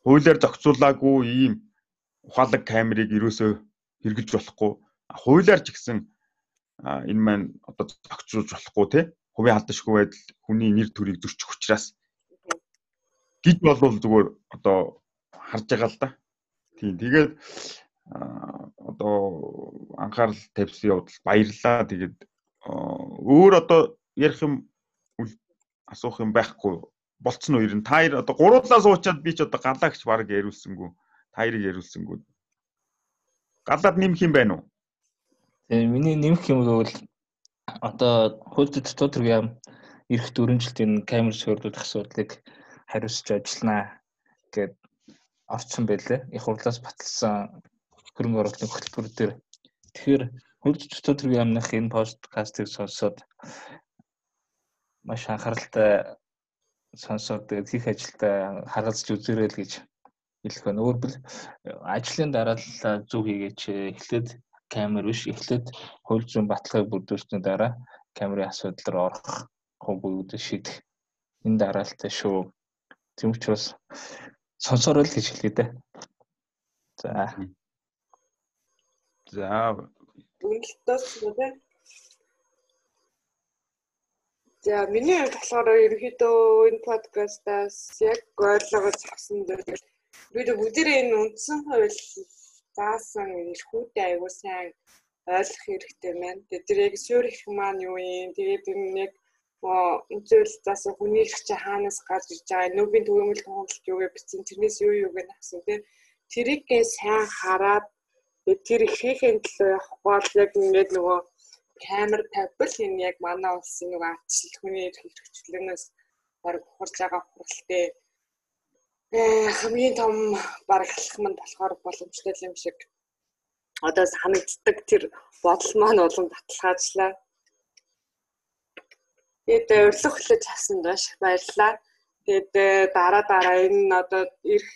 B: хуулиар зохицуулаагүй ийм ухаалаг камерыг ерөөсөө хэрэгжилж болохгүй. Хуулиар ч гэсэн энэ маань одоо зохицуулж болохгүй тий хувийн алдашгүй байдал хүний нэр төрийг зөрчих учраас гэж болвол зүгээр одоо харж байгаа л да. Тийм тэгээд одоо анхаарал тавьсан явдал баярлаа. Тэгээд өөр одоо ярих юм асуух юм байхгүй болцсон уу ер нь та хоёр одоо гуруулаа суучаад би ч одоо галаагч баг яриулсангүй та хоёрыг яриулсангүй галаад нэмэх юм байна уу?
C: Тэгээ миний нэмэх юм бол одоо хууль дотор төргийн эрх дөрөнжилтийн камер суурьлуулах асуудлыг хариуцж ажиллана гэд орцсон байлээ. Их хурлаас баталсан хөрөнгө оруулалтын хөтөлбөр дээр. Тэгэхээр хууль дотор төргийн амных энэ подкастыг сонсоод маш анхааралтай сонсоод тэгээд хийх ажилдаа харгалзаж үзээрэй л гэж хэлэх байна. Өөрөөр ажлын дараа л зөв хийгээч. Эхлээд камер биш эхлээд хууль зүйн баталгааг бүрдүүлсний дараа камерын асуудал руу орох бүгд шийдэх энэ дараалтай шүү. Тийм учраас сонсороо л гэж хэлээ дээ. За.
B: За.
A: Үнэлтөөс үү? За миний хувьд болохоор ерөнхийдөө энэ подкастаас яг ойлгож авсан зүйл бид бүгдээ энэ үндсэн хууль заасан эрхүүдээ аягүй сайн ойлгох хэрэгтэй байна. Тэгээд тэр яг суур их маань юу юм? Тэгээд яг зүйл заасан хүний их чи хаанаас гарч ирж байгаа нүүбийн төвөмөл тохиолдолд юу гэж бичсэн тэрнээс юу юу гэж авсан тийм тэрийгээ сайн хараад тэр ихийнхээ төлөө явахгүй бол яг ингээд нөгөө камер тавьбал энэ яг манай улсын нөгөө ачлал хүний эрх хэрэгчлэнээс баг хурж байгаа хуралтай хамгийн том баг алхам нь болохоор боломжтой юм шиг одоо санагддаг тэр бодол маань улам баталгаажлаа. Тэгээд урилга хүлээж авсанд маш их баярлалаа. Тэгээд э, дараа дараа энэ одоо ирэх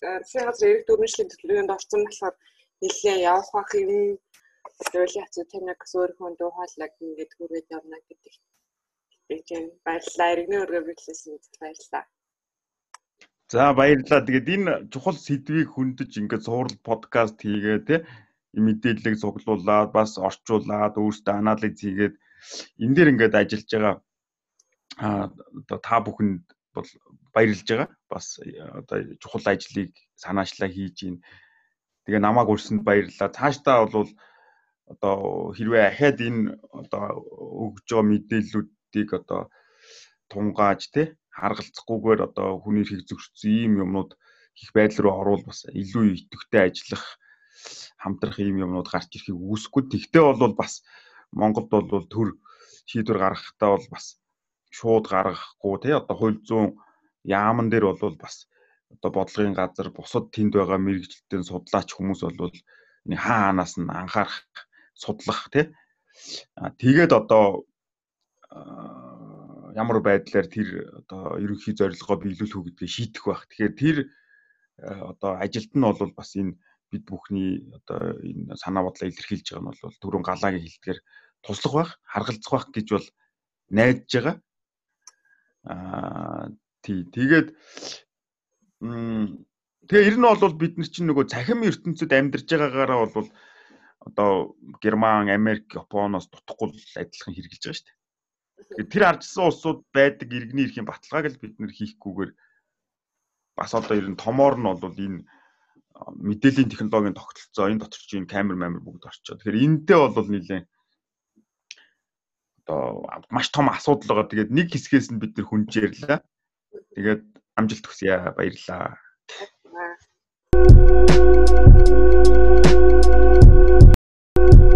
A: засгийн газрын эрх дөрмжлийн төлөвлөгөөнд орсон болохоор нэлээд явах бах юм зөвлөлийн хацуу танаас өөрийнхөө дуу хоолойг ингээд хүргээд явна гэдэг. Бид баярлалаа. Иргэний өргөө бичлсэн баярлалаа.
B: За баярлалаа. Тэгээд энэ чухал сэдвийг хөндөж ингээд суурал подкаст хийгээ те мэдээллийг цуглуулад бас орчуулад өөртөө анализ хийгээд энэ дээр ингээд ажиллаж байгаа одоо та бүхэнд бол баярлж байгаа. Бас одоо чухал ажлыг санаачлаа хийж ийн. Тэгээ намайг өрсөнд баярлалаа. Цаашдаа бол одоо хэрвээ ахаад энэ одоо өгж байгаа мэдээллүүдийг одоо тунгааж тий харгалзахгүйгээр одоо хүний эрхийг зөрчсөн ийм юмнууд их байдал руу орвол бас илүү идэвхтэй ажиллах хамтрах ийм юмнууд гарч ирэхийг үүсэхгүй. Тэгтээ бол бас Монголд бол төр шийдвэр гаргахтаа бол бас шууд гаргахгүй тий одоо хууль зүйн яаман дээр бол бас одоо бодлогын газар бусад тэнд байгаа мэрэгчлэлтийн судлаач хүмүүс бол хаа ханаас нь анхаарах судлах тий тэгээд одоо ямар байдлаар тэр одоо ерөнхий зорилгоо биелүүлэх үү гэдгийг шийдэх байх. Тэгэхээр тэр одоо ажилд нь бол бас энэ бид бүхний одоо энэ санаа бодлоо илэрхийлж байгаа нь бол түрүүн галаагийн хэлдгээр туслах байх, харгалзах байх гэж бол найдаж байгаа. Аа тий. Тэгээд тэгээ ер нь бол бид нар чинь нөгөө цахим ертөнцид амьдарч байгаагаараа бол одоо Герман, Америк, Японоос дутхгүй адилхан хэрэгжилж байгаа шүү дээ. Тэр ардсан улсууд байдаг иргэний эрхийн баталгааг л бид нэр хийхгүйгээр бас одоо ер нь томоор нь бол энэ мэдээллийн технологийн тогтолцоо энэ дотор чинь камер мамер бүгд орчоо. Тэгэхээр энэтэй бол нэлээд одоо маш том асуудал байгаа. Тэгээд нэг хэсгээс нь бид нэр хүнжээрлээ. Тэгээд амжилт хүсье. Баярлалаа.